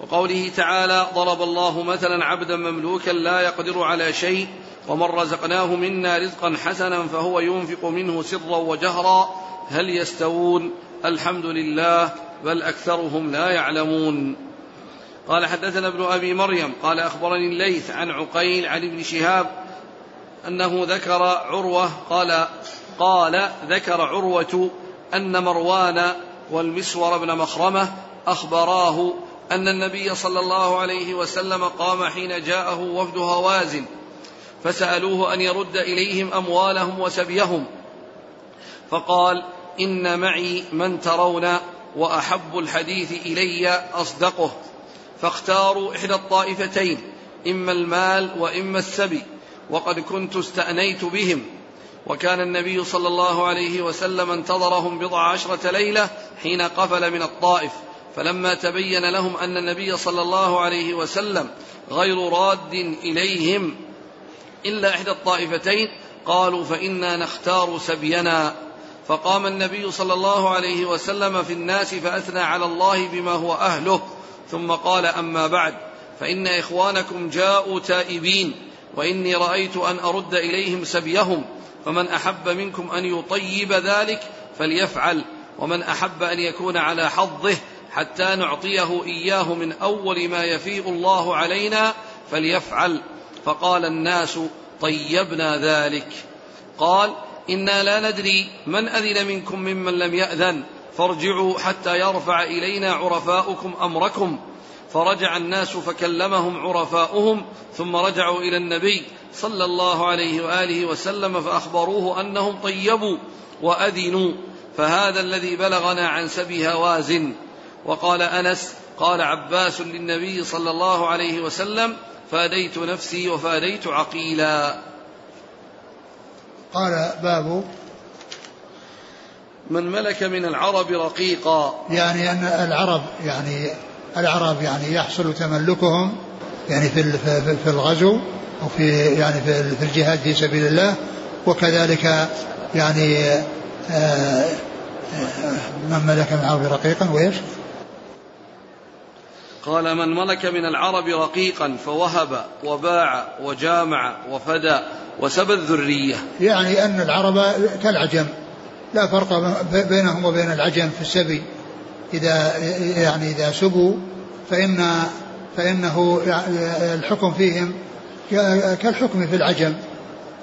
وقوله تعالى ضرب الله مثلا عبدا مملوكا لا يقدر على شيء ومن رزقناه منا رزقا حسنا فهو ينفق منه سرا وجهرا هل يستوون؟ الحمد لله بل أكثرهم لا يعلمون. قال حدثنا ابن أبي مريم قال أخبرني الليث عن عقيل عن ابن شهاب أنه ذكر عروة قال قال ذكر عروة أن مروان والمسور بن مخرمة أخبراه أن النبي صلى الله عليه وسلم قام حين جاءه وفد هوازن فسألوه أن يرد إليهم أموالهم وسبيهم. فقال إن معي من ترون وأحب الحديث إلي أصدقه. فاختاروا إحدى الطائفتين إما المال وإما السبي وقد كنت استأنيت بهم. وكان النبي صلى الله عليه وسلم انتظرهم بضع عشرة ليلة حين قفل من الطائف. فلما تبين لهم أن النبي صلى الله عليه وسلم غير راد إليهم إلا إحدى الطائفتين قالوا فإنا نختار سبينا. فقام النبي صلى الله عليه وسلم في الناس فأثنى على الله بما هو أهله ثم قال أما بعد فإن إخوانكم جاءوا تائبين وإني رأيت أن أرد إليهم سبيهم فمن أحب منكم أن يطيب ذلك فليفعل ومن أحب أن يكون على حظه حتى نعطيه إياه من أول ما يفيء الله علينا فليفعل. فقال الناس طيبنا ذلك. قال إنا لا ندري من أذن منكم ممن لم يأذن. فارجعوا حتى يرفع إلينا عرفاؤكم أمركم. فرجع الناس فكلمهم عرفاؤهم ثم رجعوا إلى النبي صلى الله عليه وآله وسلم فأخبروه أنهم طيبوا وأذنوا. فهذا الذي بلغنا عن سبي هوازن. وقال أنس قال عباس للنبي صلى الله عليه وسلم فاديت نفسي وفاديت عقيلا قال باب من ملك من العرب رقيقا يعني أن العرب يعني العرب يعني يحصل تملكهم يعني في في الغزو وفي يعني في الجهاد في سبيل الله وكذلك يعني آه، آه، من ملك من العرب رقيقا وإيش؟ قال من ملك من العرب رقيقا فوهب وباع وجامع وفدى وسبى الذرية. يعني أن العرب كالعجم لا فرق بينهم وبين العجم في السبي إذا يعني إذا سبوا فإن فإنه الحكم فيهم كالحكم في العجم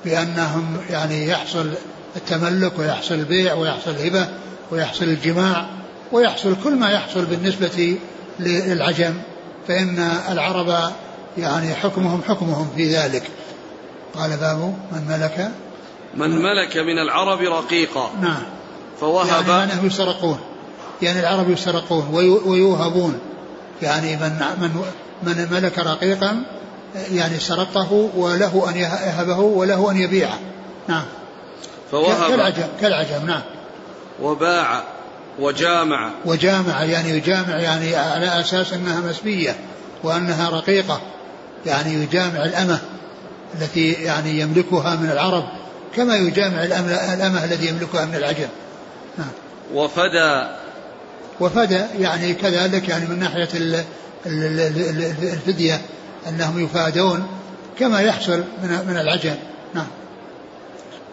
بأنهم يعني يحصل التملك ويحصل البيع ويحصل الهبة ويحصل الجماع ويحصل كل ما يحصل بالنسبة للعجم فإن العرب يعني حكمهم حكمهم في ذلك. قال باب من ملك. من ملك من العرب رقيقا. نعم. فوهب يعني من يسرقون. يعني العرب يسرقون ويوهبون. يعني من من من ملك رقيقا يعني سرقه وله أن يهبه وله أن يبيعه. نعم. فوهب كالعجم كالعجم نعم. وباع وجامع. وجامع يعني يجامع يعني على أساس أنها مسبية وأنها رقيقة يعني يجامع الأمة التي يعني يملكها من العرب كما يجامع الأمة الذي يملكها من العجم. وفدى وفدى يعني كذلك يعني من ناحية الفدية أنهم يفادون كما يحصل من من العجم. نعم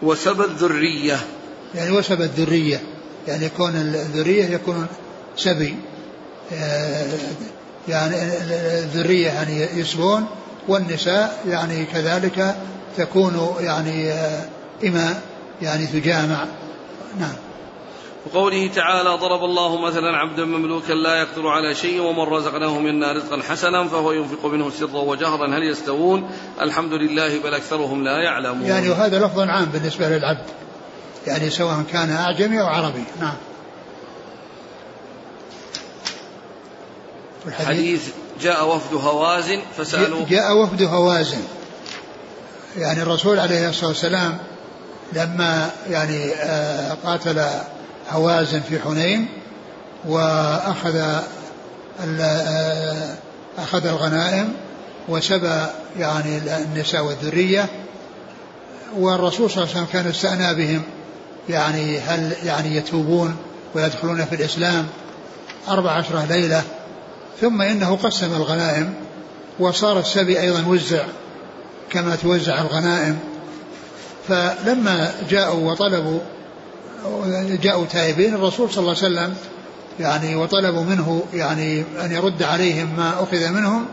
وسبى الذرية. يعني وسبى الذرية. يعني يكون الذرية يكون سبي آه، يعني الذرية يعني يسبون والنساء يعني كذلك تكون يعني آه، إما يعني تجامع. نعم. وقوله تعالى ضرب الله مثلا عبدا مملوكا لا يقدر على شيء ومن رزقناه منا رزقا حسنا فهو ينفق منه سرا وجهرا. هل يستوون؟ الحمد لله بل أكثرهم لا يعلمون. يعني وهذا لفظ عام بالنسبة للعبد. يعني سواء كان أعجمي أو عربي. نعم. الحديث جاء وفد هوازن فسألوا جاء وفد هوازن. يعني الرسول عليه الصلاة والسلام لما يعني آه، قاتل هوازن في حنين وأخذ آه، أخذ الغنائم وسبى يعني النساء والذرية والرسول صلى الله عليه وسلم كان استأنى بهم. يعني هل يعني يتوبون ويدخلون في الإسلام أربع عشرة ليلة ثم إنه قسم الغنائم وصار السبي أيضا وزع كما توزع الغنائم. فلما جاءوا وطلبوا جاءوا تائبين الرسول صلى الله عليه وسلم يعني وطلبوا منه يعني أن يرد عليهم ما أخذ منهم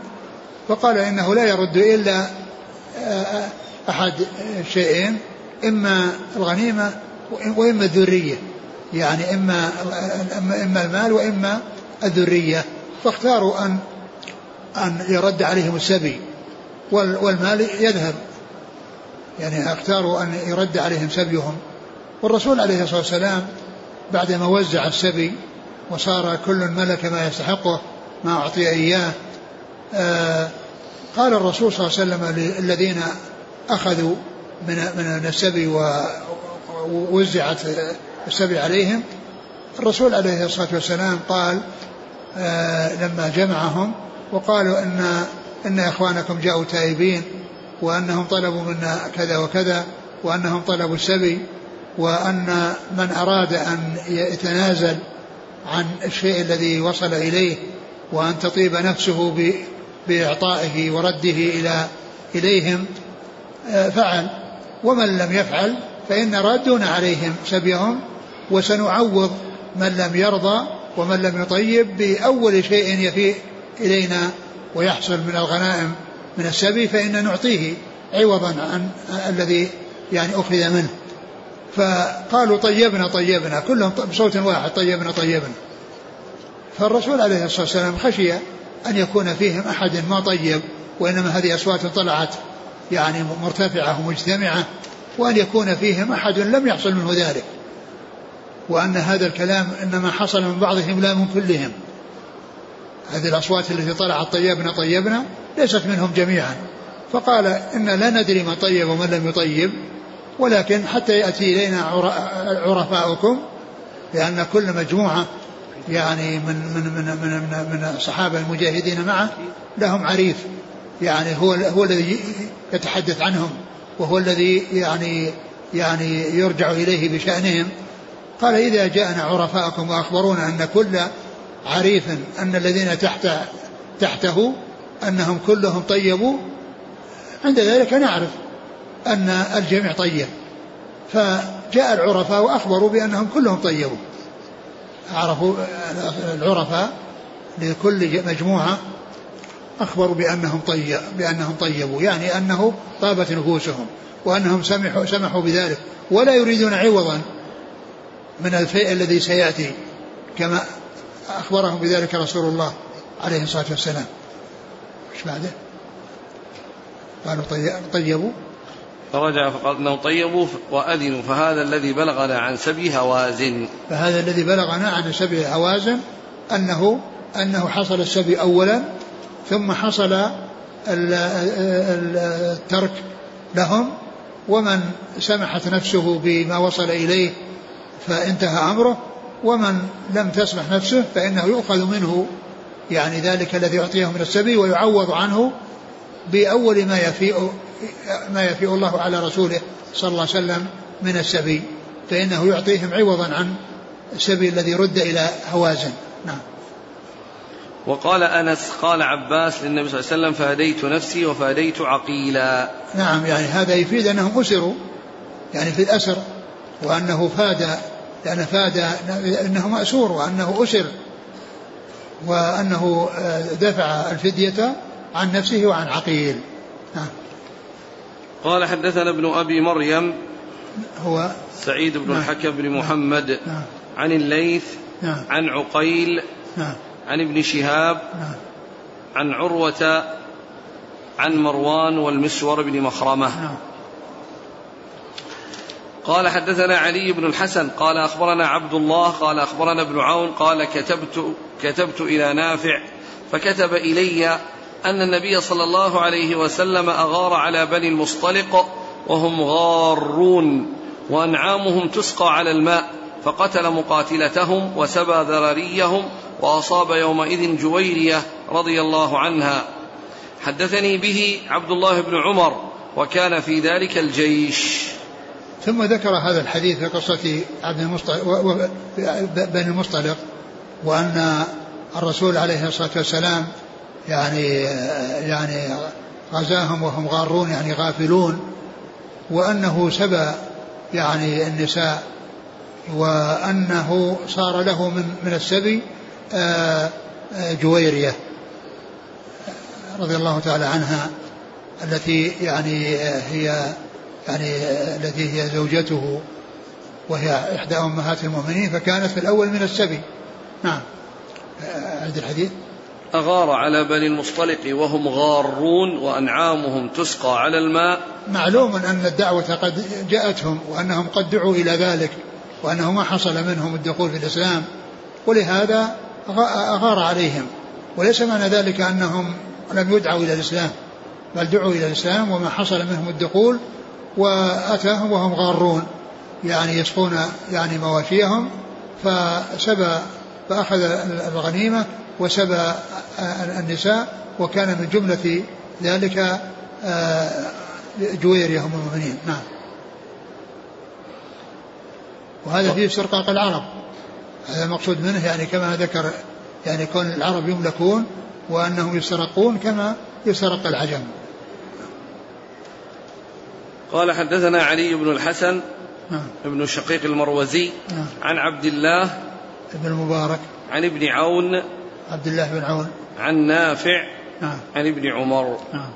فقال إنه لا يرد إلا أحد شيئين إما الغنيمة وإما الذرية يعني إما إما المال وإما الذرية. فاختاروا أن أن يرد عليهم السبي. والمال يذهب. يعني اختاروا أن يرد عليهم سبيهم. والرسول عليه الصلاة والسلام بعدما وزع السبي وصار كل ملك ما يستحقه ما أعطي إياه آه قال الرسول صلى الله عليه وسلم للذين أخذوا من من السبي ووزعت السبي عليهم الرسول عليه الصلاة والسلام قال آه لما جمعهم وقالوا إن إن إخوانكم جاءوا تائبين وأنهم طلبوا منا كذا وكذا وأنهم طلبوا السبي وأن من أراد أن يتنازل عن الشيء الذي وصل إليه وأن تطيب نفسه بإعطائه ورده إلى إليهم آه، فعل. ومن لم يفعل فإن رادون عليهم سبيهم وسنعوض من لم يرضى ومن لم يطيب بأول شيء يفي إلينا ويحصل من الغنائم من السبي فإن نعطيه عوضا عن الذي يعني أخذ منه. فقالوا طيبنا طيبنا كلهم بصوت واحد طيبنا طيبنا. فالرسول عليه الصلاة والسلام خشي أن يكون فيهم أحد ما طيب وإنما هذه أصوات طلعت يعني مرتفعة ومجتمعة. وأن يكون فيهم أحد لم يحصل منه ذلك وأن هذا الكلام إنما حصل من بعضهم لا من كلهم. هذه الأصوات التي طلعت طيبنا طيبنا ليست منهم جميعا. فقال إن لا ندري من طيب ومن لم يطيب ولكن حتى يأتي إلينا عرفاؤكم لأن كل مجموعة يعني من من من من من, من الصحابة المجاهدين معه لهم عريف يعني هو هو الذي يتحدث عنهم. وهو الذي يعني يعني يرجع إليه بشأنهم. قال إذا جاءنا عرفاءكم وأخبرونا أن كل عريف أن الذين تحت تحته أنهم كلهم طيبوا عند ذلك نعرف أن الجميع طيب. فجاء العرفاء وأخبروا بأنهم كلهم طيبوا عرفوا العرفاء لكل مجموعة أخبروا بأنهم طيب بأنهم طيبوا يعني أنه طابت نفوسهم وأنهم سمحوا سمحوا بذلك ولا يريدون عوضا من الفيء الذي سيأتي كما أخبرهم بذلك رسول الله عليه الصلاة والسلام. إيش بعده؟ قالوا طيبوا. فرجع فقال انه طيبوا وأذنوا فهذا الذي بلغنا عن سبي هوازن. فهذا الذي بلغنا عن سبي هوازن أنه أنه حصل السبي اولا ثم حصل الترك لهم ومن سمحت نفسه بما وصل إليه فانتهى أمره ومن لم تسمح نفسه فإنه يؤخذ منه يعني ذلك الذي يعطيه من السبي ويعوض عنه بأول ما يفيء ما يفيء الله على رسوله صلى الله عليه وسلم من السبي فإنه يعطيهم عوضا عن السبي الذي رد إلى هوازن. نعم. وقال أنس قال عباس للنبي صلى الله عليه وسلم فاديت نفسي وفاديت عقيلا. نعم يعني هذا يفيد أنهم أسروا يعني في الأسر وأنه فاد لأن فاد أنه مأسور وأنه أسر وأنه دفع الفدية عن نفسه وعن عقيل. نعم. قال حدثنا ابن أبي مريم هو سعيد بن نعم. الحكم بن محمد نعم. عن الليث نعم. عن عقيل نعم. عن ابن شهاب نعم عن عروة عن مروان والمسور بن مخرمة. نعم. قال حدثنا علي بن الحسن قال أخبرنا عبد الله قال أخبرنا ابن عون قال كتبت كتبت إلى نافع فكتب إلي أن النبي صلى الله عليه وسلم أغار على بني المصطلق وهم غارون وأنعامهم تسقى على الماء فقتل مقاتلتهم وسبى ذراريهم وأصاب يومئذ جويرية رضي الله عنها. حدثني به عبد الله بن عمر وكان في ذلك الجيش. ثم ذكر هذا الحديث في قصة عبد المصطلق بني المصطلق وأن الرسول عليه الصلاة والسلام يعني يعني غزاهم وهم غارون يعني غافلون وأنه سبى يعني النساء وأنه صار له من من السبي جويرية رضي الله تعالى عنها التي يعني هي يعني التي هي زوجته وهي إحدى أمهات المؤمنين فكانت في الأول من السبي. نعم. عند الحديث؟ أغار على بني المصطلق وهم غارون وأنعامهم تسقى على الماء. معلوم أن الدعوة قد جاءتهم وأنهم قد دعوا إلى ذلك وأنه ما حصل منهم الدخول في الإسلام. ولهذا أغار عليهم. وليس معنى ذلك أنهم لم يدعوا إلى الإسلام بل دعوا إلى الإسلام وما حصل منهم الدخول وأتاهم وهم غارون. يعني يسقون يعني مواشيهم فسبى فأخذ الغنيمة وسبى النساء وكان من جملة ذلك آه، جويرية هم المؤمنين. نعم. وهذا فيه استرقاق العرب. هذا المقصود منه يعني كما ذكر يعني كون العرب يملكون وأنهم يسترقون كما يسترق العجم. قال حدثنا علي بن الحسن نعم. ابن شقيق المروزي نعم. عن عبد الله ابن المبارك. عن ابن عون عبد الله بن عون. عن نافع نعم. عن ابن عمر. نعم.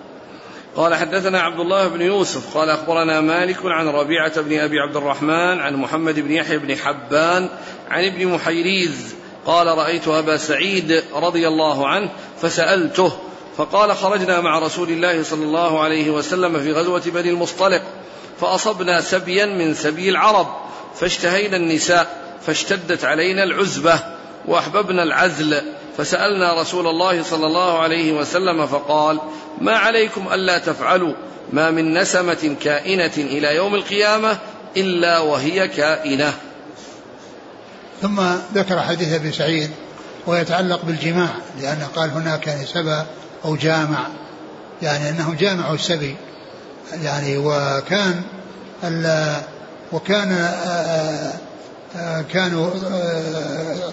قال حدثنا عبد الله بن يوسف قال أخبرنا مالك عن ربيعة بن أبي عبد الرحمن عن محمد بن يحيى بن حبان عن ابن محيريز قال رأيت أبا سعيد رضي الله عنه فسألته فقال خرجنا مع رسول الله صلى الله عليه وسلم في غزوة بني المصطلق فأصبنا سبيا من سبي العرب فاشتهينا النساء فاشتدت علينا العزبة وأحببنا العزل فسألنا رسول الله صلى الله عليه وسلم فقال ما عليكم ألا تفعلوا ما من نسمة كائنة إلى يوم القيامة إلا وهي كائنة. ثم ذكر حديث أبي سعيد ويتعلق بالجماع لأنه قال هناك يعني سبى أو جامع يعني انهم جامعوا السبي يعني وكان وكان كانوا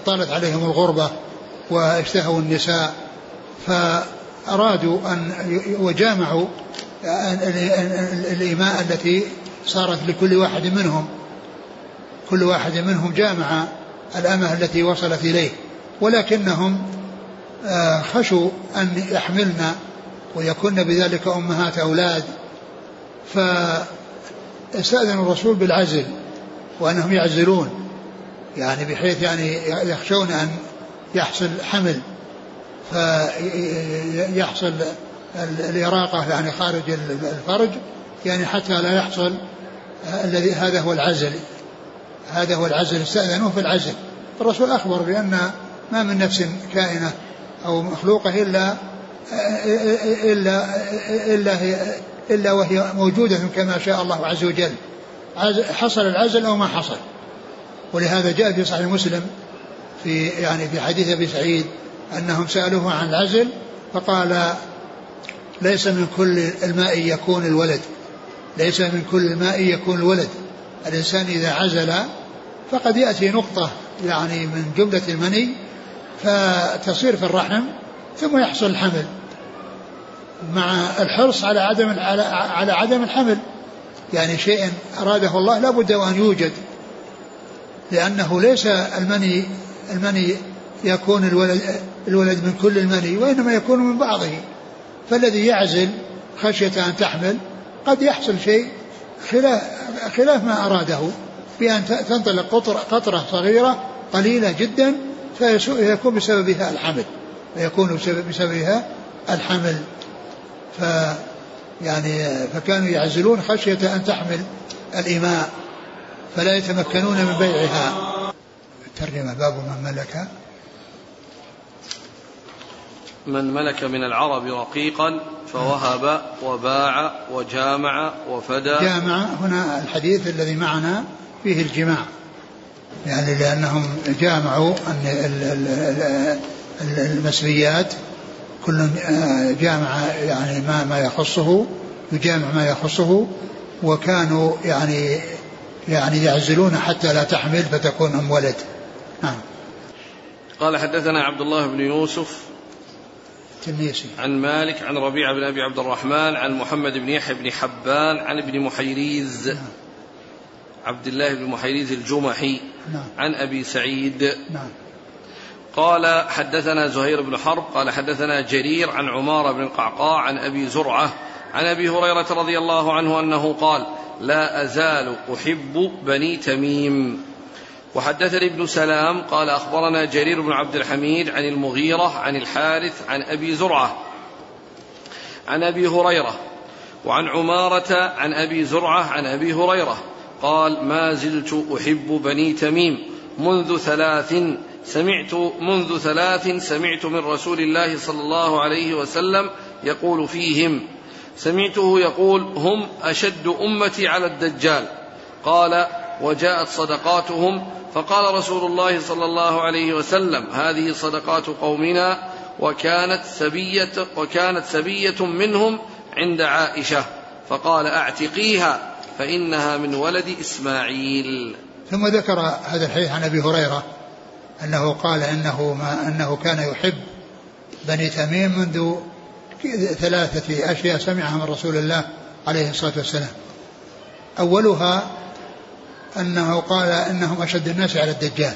طالت عليهم الغربة واشتهوا النساء فأرادوا أن وجامعوا الإماء التي صارت لكل واحد منهم. كل واحد منهم جامع الأمة التي وصلت إليه. ولكنهم خشوا أن يحملن ويكن بذلك أمهات أولاد. فاستأذن الرسول بالعزل وأنهم يعزلون يعني بحيث يعني يخشون أن يحصل حمل فيحصل الإراقة يعني خارج الفرج يعني حتى لا يحصل الذي هذا هو العزل هذا هو العزل استأذنوه في العزل. الرسول أخبر بأن ما من نفس كائنة أو مخلوقة إلا إلا إلا هي إلا وهي موجودة كما شاء الله عز وجل. حصل العزل أو ما حصل. ولهذا جاء في صحيح مسلم في يعني في حديث أبي سعيد أنهم سألوه عن العزل فقال ليس من كل الماء يكون الولد ليس من كل الماء يكون الولد. الإنسان إذا عزل فقد يأتي نقطة يعني من جملة المني فتصير في الرحم ثم يحصل الحمل مع الحرص على عدم على, عدم الحمل. يعني شيء أراده الله لا بد وان يوجد لأنه ليس المني المني يكون الولد الولد من كل المني وإنما يكون من بعضه. فالذي يعزل خشية أن تحمل قد يحصل شيء خلاف, خلاف ما أراده بأن تنطلق قطرة صغيرة قليلة جدا فيكون بسببها الحمل فيكون بسببها الحمل. ف يعني فكانوا يعزلون خشية أن تحمل الإماء فلا يتمكنون من بيعها. الترجمة باب من ملك. من ملك من العرب رقيقا فوهب وباع وجامع وفدى. جامع هنا الحديث الذي معنا فيه الجماع. يعني لأنهم جامعوا أن المسبيات كل جامع يعني ما ما يخصه يجامع ما يخصه وكانوا يعني يعني يعزلون حتى لا تحمل فتكون أم ولد. نعم قال حدثنا عبد الله بن يوسف تنيسي عن مالك عن ربيعة بن أبي عبد الرحمن عن محمد بن يحيى بن حبان عن ابن محيريز نعم. عبد الله بن محيريز الجمحي نعم. عن أبي سعيد نعم. قال حدثنا زهير بن حرب قال حدثنا جرير عن عمارة بن القعقاع عن أبي زرعة عن أبي هريرة رضي الله عنه أنه قال لا أزال أحب بني تميم وحدثني ابن سلام قال أخبرنا جرير بن عبد الحميد عن المغيرة عن الحارث عن أبي زرعة عن أبي هريرة وعن عمارة عن أبي زرعة عن أبي هريرة قال ما زلت أحب بني تميم منذ ثلاث سمعت منذ ثلاث سمعت من رسول الله صلى الله عليه وسلم يقول فيهم سمعته يقول هم أشد أمتي على الدجال قال وجاءت صدقاتهم فقال رسول الله صلى الله عليه وسلم هذه صدقات قومنا وكانت سبية وكانت سبية منهم عند عائشة فقال أعتقيها فإنها من ولد إسماعيل. ثم ذكر هذا الحديث عن أبي هريرة أنه قال إنه ما أنه كان يحب بني تميم منذ ثلاثة أشياء سمعها من رسول الله عليه الصلاة والسلام. أولها أنه قال إنهم أشد الناس على الدجال.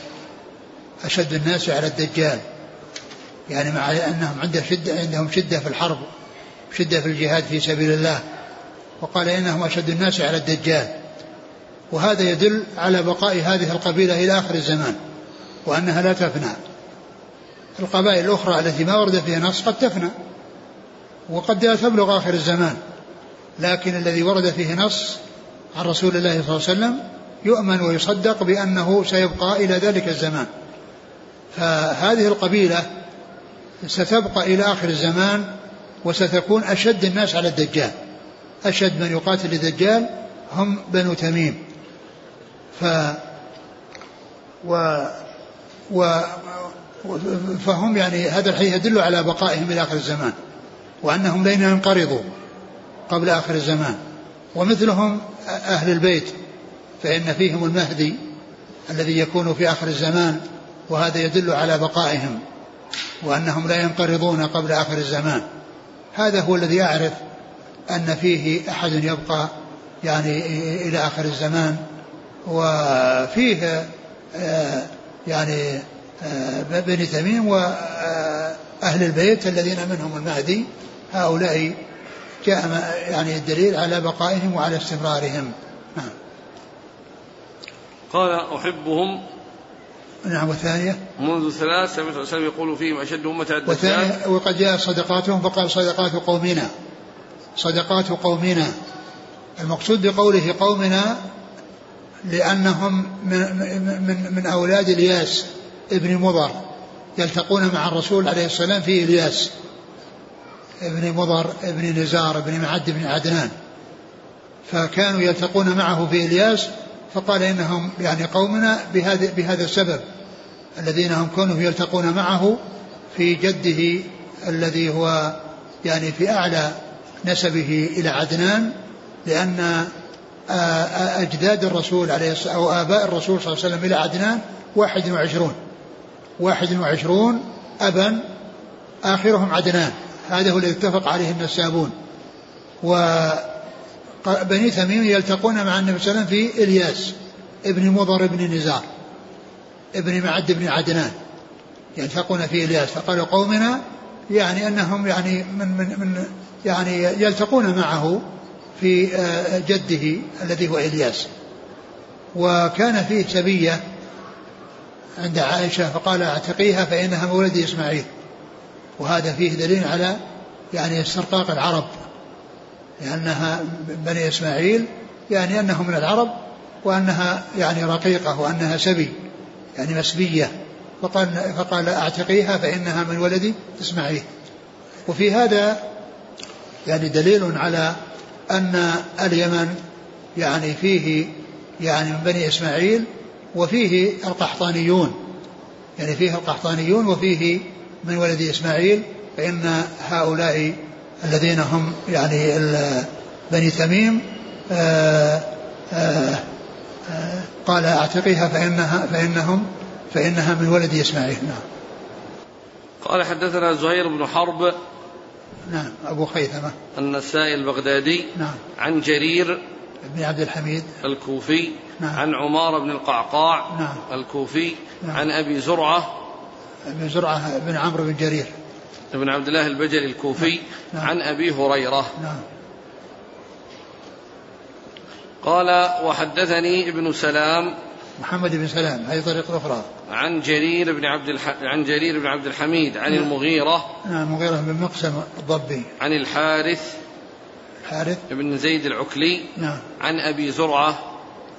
أشد الناس على الدجال. يعني مع أنهم عندهم شدة عندهم شدة في الحرب شدة في الجهاد في سبيل الله. وقال إنهم أشد الناس على الدجال. وهذا يدل على بقاء هذه القبيلة إلى آخر الزمان وأنها لا تفنى. القبائل الأخرى التي ما ورد فيها نص قد تفنى وقد لا تبلغ آخر الزمان. لكن الذي ورد فيه نص عن رسول الله صلى الله عليه وسلم يؤمن ويصدق بأنه سيبقى إلى ذلك الزمان. فهذه القبيلة ستبقى إلى آخر الزمان وستكون أشد الناس على الدجال. أشد من يقاتل الدجال هم بنو تميم. ف و و فهم يعني هذا الحديث يدل على بقائهم إلى آخر الزمان وأنهم لن ينقرضوا قبل آخر الزمان. ومثلهم أهل البيت فإن فيهم المهدي الذي يكون في آخر الزمان وهذا يدل على بقائهم وأنهم لا ينقرضون قبل آخر الزمان. هذا هو الذي أعرف أن فيه أحد يبقى يعني إلى آخر الزمان وفيه آه، يعني آه، بني تميم وأهل البيت الذين منهم المهدي. هؤلاء جاء يعني الدليل على بقائهم وعلى استمرارهم. نعم. قال أحبهم. نعم والثانية؟ منذ ثلاث سمعت وسلم يقول فيهم أشد أمة الدجال. وقد جاء صدقاتهم فقال صدقات قومنا. صدقات قومنا. المقصود بقوله قومنا لأنهم من, من, من أولاد الياس ابن مضر يلتقون مع الرسول عليه السلام في إلياس ابن مضر ابن نزار ابن معد بن عدنان. فكانوا يلتقون معه في إلياس فقال إنهم يعني قومنا بهذا بهذا السبب الذين هم كونوا يلتقون معه في جده الذي هو يعني في أعلى نسبه إلى عدنان لأن أجداد الرسول عليه الصلاة أو آباء الرسول صلى الله عليه وسلم إلى عدنان واحد وعشرون. واحد وعشرون أبا آخرهم عدنان هذا هو الذي اتفق عليه النسابون. وبني تميم يلتقون مع النبي صلى الله عليه وسلم في إلياس ابن مضر بن نزار ابن معد بن عدنان يلتقون في إلياس فقالوا قومنا يعني أنهم يعني من, من, من يعني يلتقون معه في آه، جده الذي هو إلياس. وكان فيه سبية عند عائشة فقال أعتقيها فإنها مولد إسماعيل. وهذا فيه دليل على يعني استرقاق العرب. لأنها بني إسماعيل يعني أنه من العرب وأنها يعني رقيقة وأنها سبي يعني مسبية. فقال, فقال أعتقيها فإنها من ولد إسماعيل. وفي هذا يعني دليل على أن اليمن يعني فيه يعني من بني إسماعيل وفيه القحطانيون. يعني فيه القحطانيون وفيه من ولد إسماعيل فإن هؤلاء الذين هم يعني بني تميم آآ آه، آآ آه، آه، قال أعتقيها فإنها فإنهم فإنها من ولد إسماعيل نعم. قال حدثنا زهير بن حرب. نعم. أبو خيثمة. النسائي البغدادي. نعم. عن جرير. بن عبد الحميد. الكوفي. نعم. عن عمار بن القعقاع. نعم. الكوفي. نعم. عن أبي زرعة. بن زرعة بن عمرو بن جرير. بن عبد الله البجلي الكوفي نعم. عن أبي هريرة. نعم. قال وحدثني ابن سلام محمد بن سلام هذه طريقة أخرى. عن جرير بن عبد الح... عن جرير بن عبد الحميد عن نعم. المغيرة. نعم المغيرة بن مقسم الضبي. عن الحارث الحارث بن زيد العكلي. نعم. عن أبي زرعة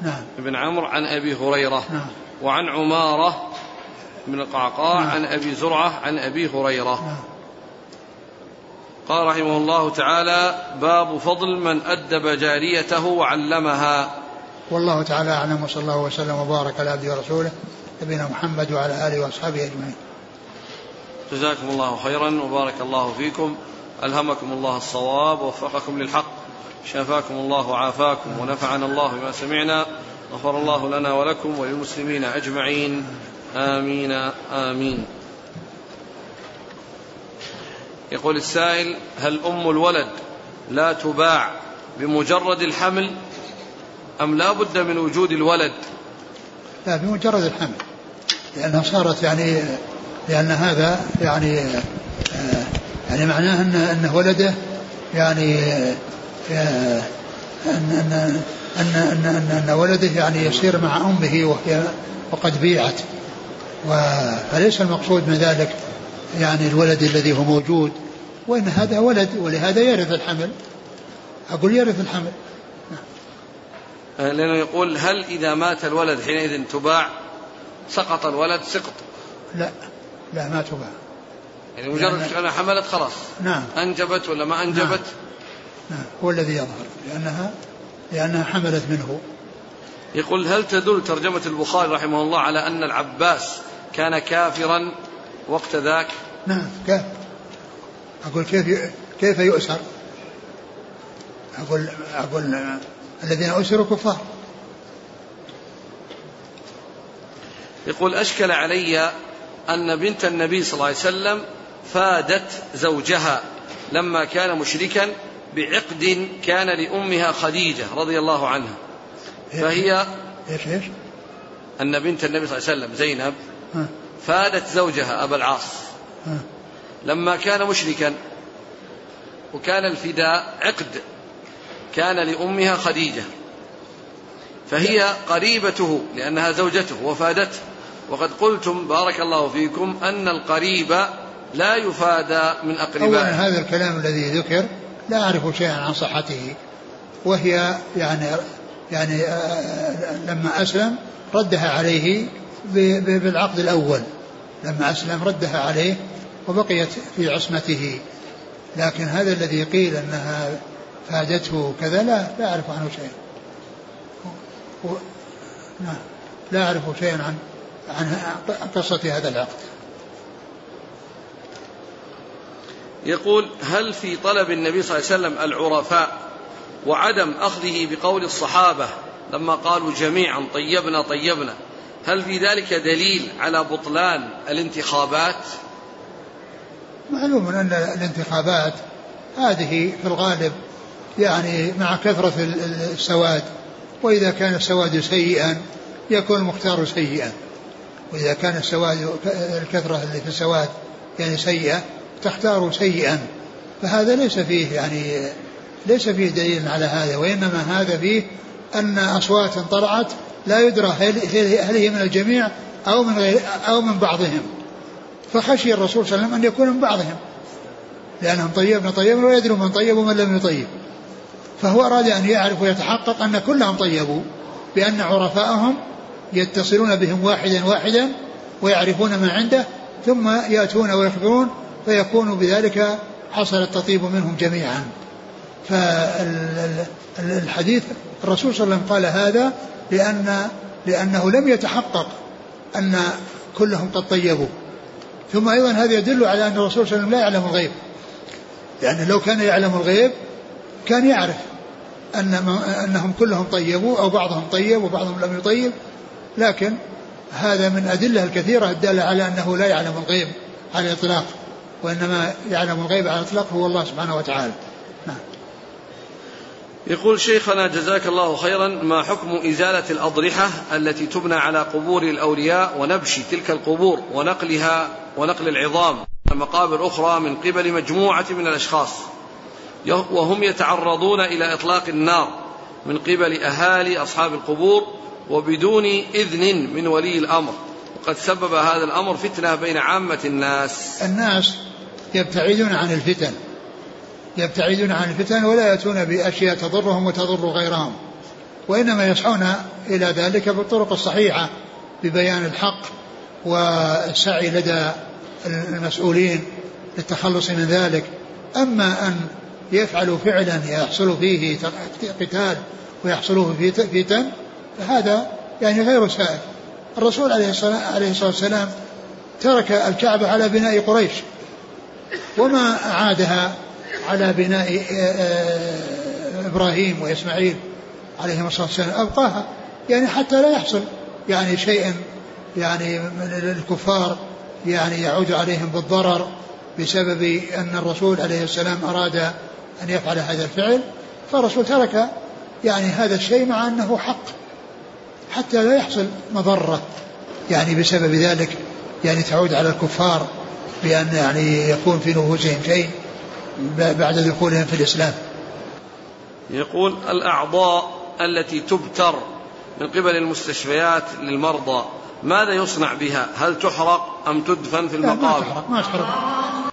نعم. بن عمرو عن أبي هريرة. نعم. وعن عمارة بن القعقاع نعم. عن أبي زرعة عن أبي هريرة. نعم. قال رحمه الله تعالى باب فضل من أدب جاريته وعلمها. والله تعالى أعلم وصلى الله وسلم وبارك على عبده ورسوله نبينا محمد وعلى آله وأصحابه أجمعين. جزاكم الله خيرا وبارك الله فيكم. ألهمكم الله الصواب ووفقكم للحق شافاكم الله وعافاكم ونفعنا الله بما سمعنا غفر الله لنا ولكم وللمسلمين أجمعين. آمين آمين. يقول السائل هل أم الولد لا تباع بمجرد الحمل أم لا بد من وجود الولد؟ لا بمجرد الحمل لأنها صارت يعني لأن هذا يعني آه، يعني معناه أن أن ولده يعني آه، أن أن أن أن, أن, ولده يعني يسير مع أمه وهي وقد بيعت. فليس المقصود من ذلك يعني الولد الذي هو موجود؟ وإن هذا ولد ولهذا يرث الحمل. أقول يرث الحمل. آه، لأنه يقول هل إذا مات الولد حينئذ تباع؟ سقط الولد سقط. لا لا ما تباع. يعني مجرد أنها حملت خلاص. نعم. أنجبت ولا ما أنجبت؟ نعم. نعم. هو الذي يظهر لأنها لأنها حملت منه. يقول هل تدل ترجمة البخاري رحمه الله على أن العباس كان كافرا وقت ذاك؟ نعم كافر. أقول كيف كيف يؤسر؟ أقول أقول الذين أسروا كفار. يقول أشكل علي أن بنت النبي صلى الله عليه وسلم فادت زوجها لما كان مشركا بعقد كان لأمها خديجة رضي الله عنها. فهي إيش إيش؟ أن بنت النبي صلى الله عليه وسلم زينب فادت زوجها أبا العاص. لما كان مشركا وكان الفداء عقد كان لأمها خديجة فهي قريبته لأنها زوجته وفادته. وقد قلتم بارك الله فيكم أن القريب لا يفادى من أقربائه. هذا الكلام الذي ذكر لا أعرف شيئا عن صحته وهي يعني يعني آه، لما أسلم ردها عليه بالعقد الأول لما أسلم ردها عليه وبقيت في عصمته. لكن هذا الذي قيل أنها فادته كذا لا لا أعرف عنه شيئا. نعم لا أعرف شيئا عن عن قصة هذا العقد. يقول هل في طلب النبي صلى الله عليه وسلم العرفاء وعدم أخذه بقول الصحابة لما قالوا جميعا طيبنا طيبنا هل في ذلك دليل على بطلان الانتخابات؟ معلوم أن الانتخابات هذه في الغالب يعني مع كثرة السواد وإذا كان السواد سيئا يكون المختار سيئا. وإذا كان السواد الكثرة اللي في السواد يعني سيئة تختار سيئا. فهذا ليس فيه يعني ليس فيه دليل على هذا وإنما هذا فيه أن أصوات طلعت لا يدرى هل هي من الجميع أو من غير أو من بعضهم. فخشي الرسول صلى الله عليه وسلم أن يكون من بعضهم. لأنهم طيبنا طيبنا ولا يدرون من طيب ومن لم يطيب. فهو أراد أن يعرف ويتحقق أن كلهم طيبوا بأن عرفاءهم يتصلون بهم واحدا واحدا ويعرفون ما عنده ثم يأتون ويخبرون فيكون بذلك حصل التطيب منهم جميعا. فالحديث الرسول صلى الله عليه وسلم قال هذا لأن لأنه لم يتحقق أن كلهم قد طيبوا. ثم أيضا هذا يدل على أن الرسول صلى الله عليه وسلم لا يعلم الغيب. لأنه لو كان يعلم الغيب كان يعرف أن أنهم كلهم طيبوا أو بعضهم طيب وبعضهم لم يطيب. لكن هذا من أدلة الكثيرة الدالة على أنه لا يعلم الغيب على الإطلاق وإنما يعلم الغيب على الإطلاق هو الله سبحانه وتعالى. نعم. يقول شيخنا جزاك الله خيرا ما حكم إزالة الأضرحة التي تبنى على قبور الأولياء ونبش تلك القبور ونقلها ونقل العظام؟ مقابر أخرى من قبل مجموعة من الأشخاص. وهم يتعرضون إلى إطلاق النار من قبل أهالي أصحاب القبور وبدون إذن من ولي الأمر. وقد سبب هذا الأمر فتنة بين عامة الناس. الناس يبتعدون عن الفتن. يبتعدون عن الفتن ولا يأتون بأشياء تضرهم وتضر غيرهم وإنما يسعون إلى ذلك بالطرق الصحيحة ببيان الحق والسعي لدى المسؤولين للتخلص من ذلك. أما أن يفعلوا فعلا يحصل فيه قتال ويحصل فيه فتن فهذا يعني غير سائر الرسول عليه الصلاة والسلام ترك الكعبة على بناء قريش وما أعادها على بناء آه، آه، إبراهيم وإسماعيل عليهما الصلاة والسلام. أبقاها. يعني حتى لا يحصل يعني شيء يعني من الكفار يعني يعود عليهم بالضرر بسبب أن الرسول عليه السلام أراد أن يفعل هذا الفعل. فالرسول ترك يعني هذا الشيء مع أنه حق. حتى لا يحصل مضرة يعني بسبب ذلك. يعني تعود على الكفار بأن يعني يكون في نفوسهم شيء. بعد دخولهم في الإسلام. يقول الأعضاء التي تبتر من قبل المستشفيات للمرضى ماذا يصنع بها؟ هل تحرق أم تدفن في المقابر ما تحرق ما تحرق.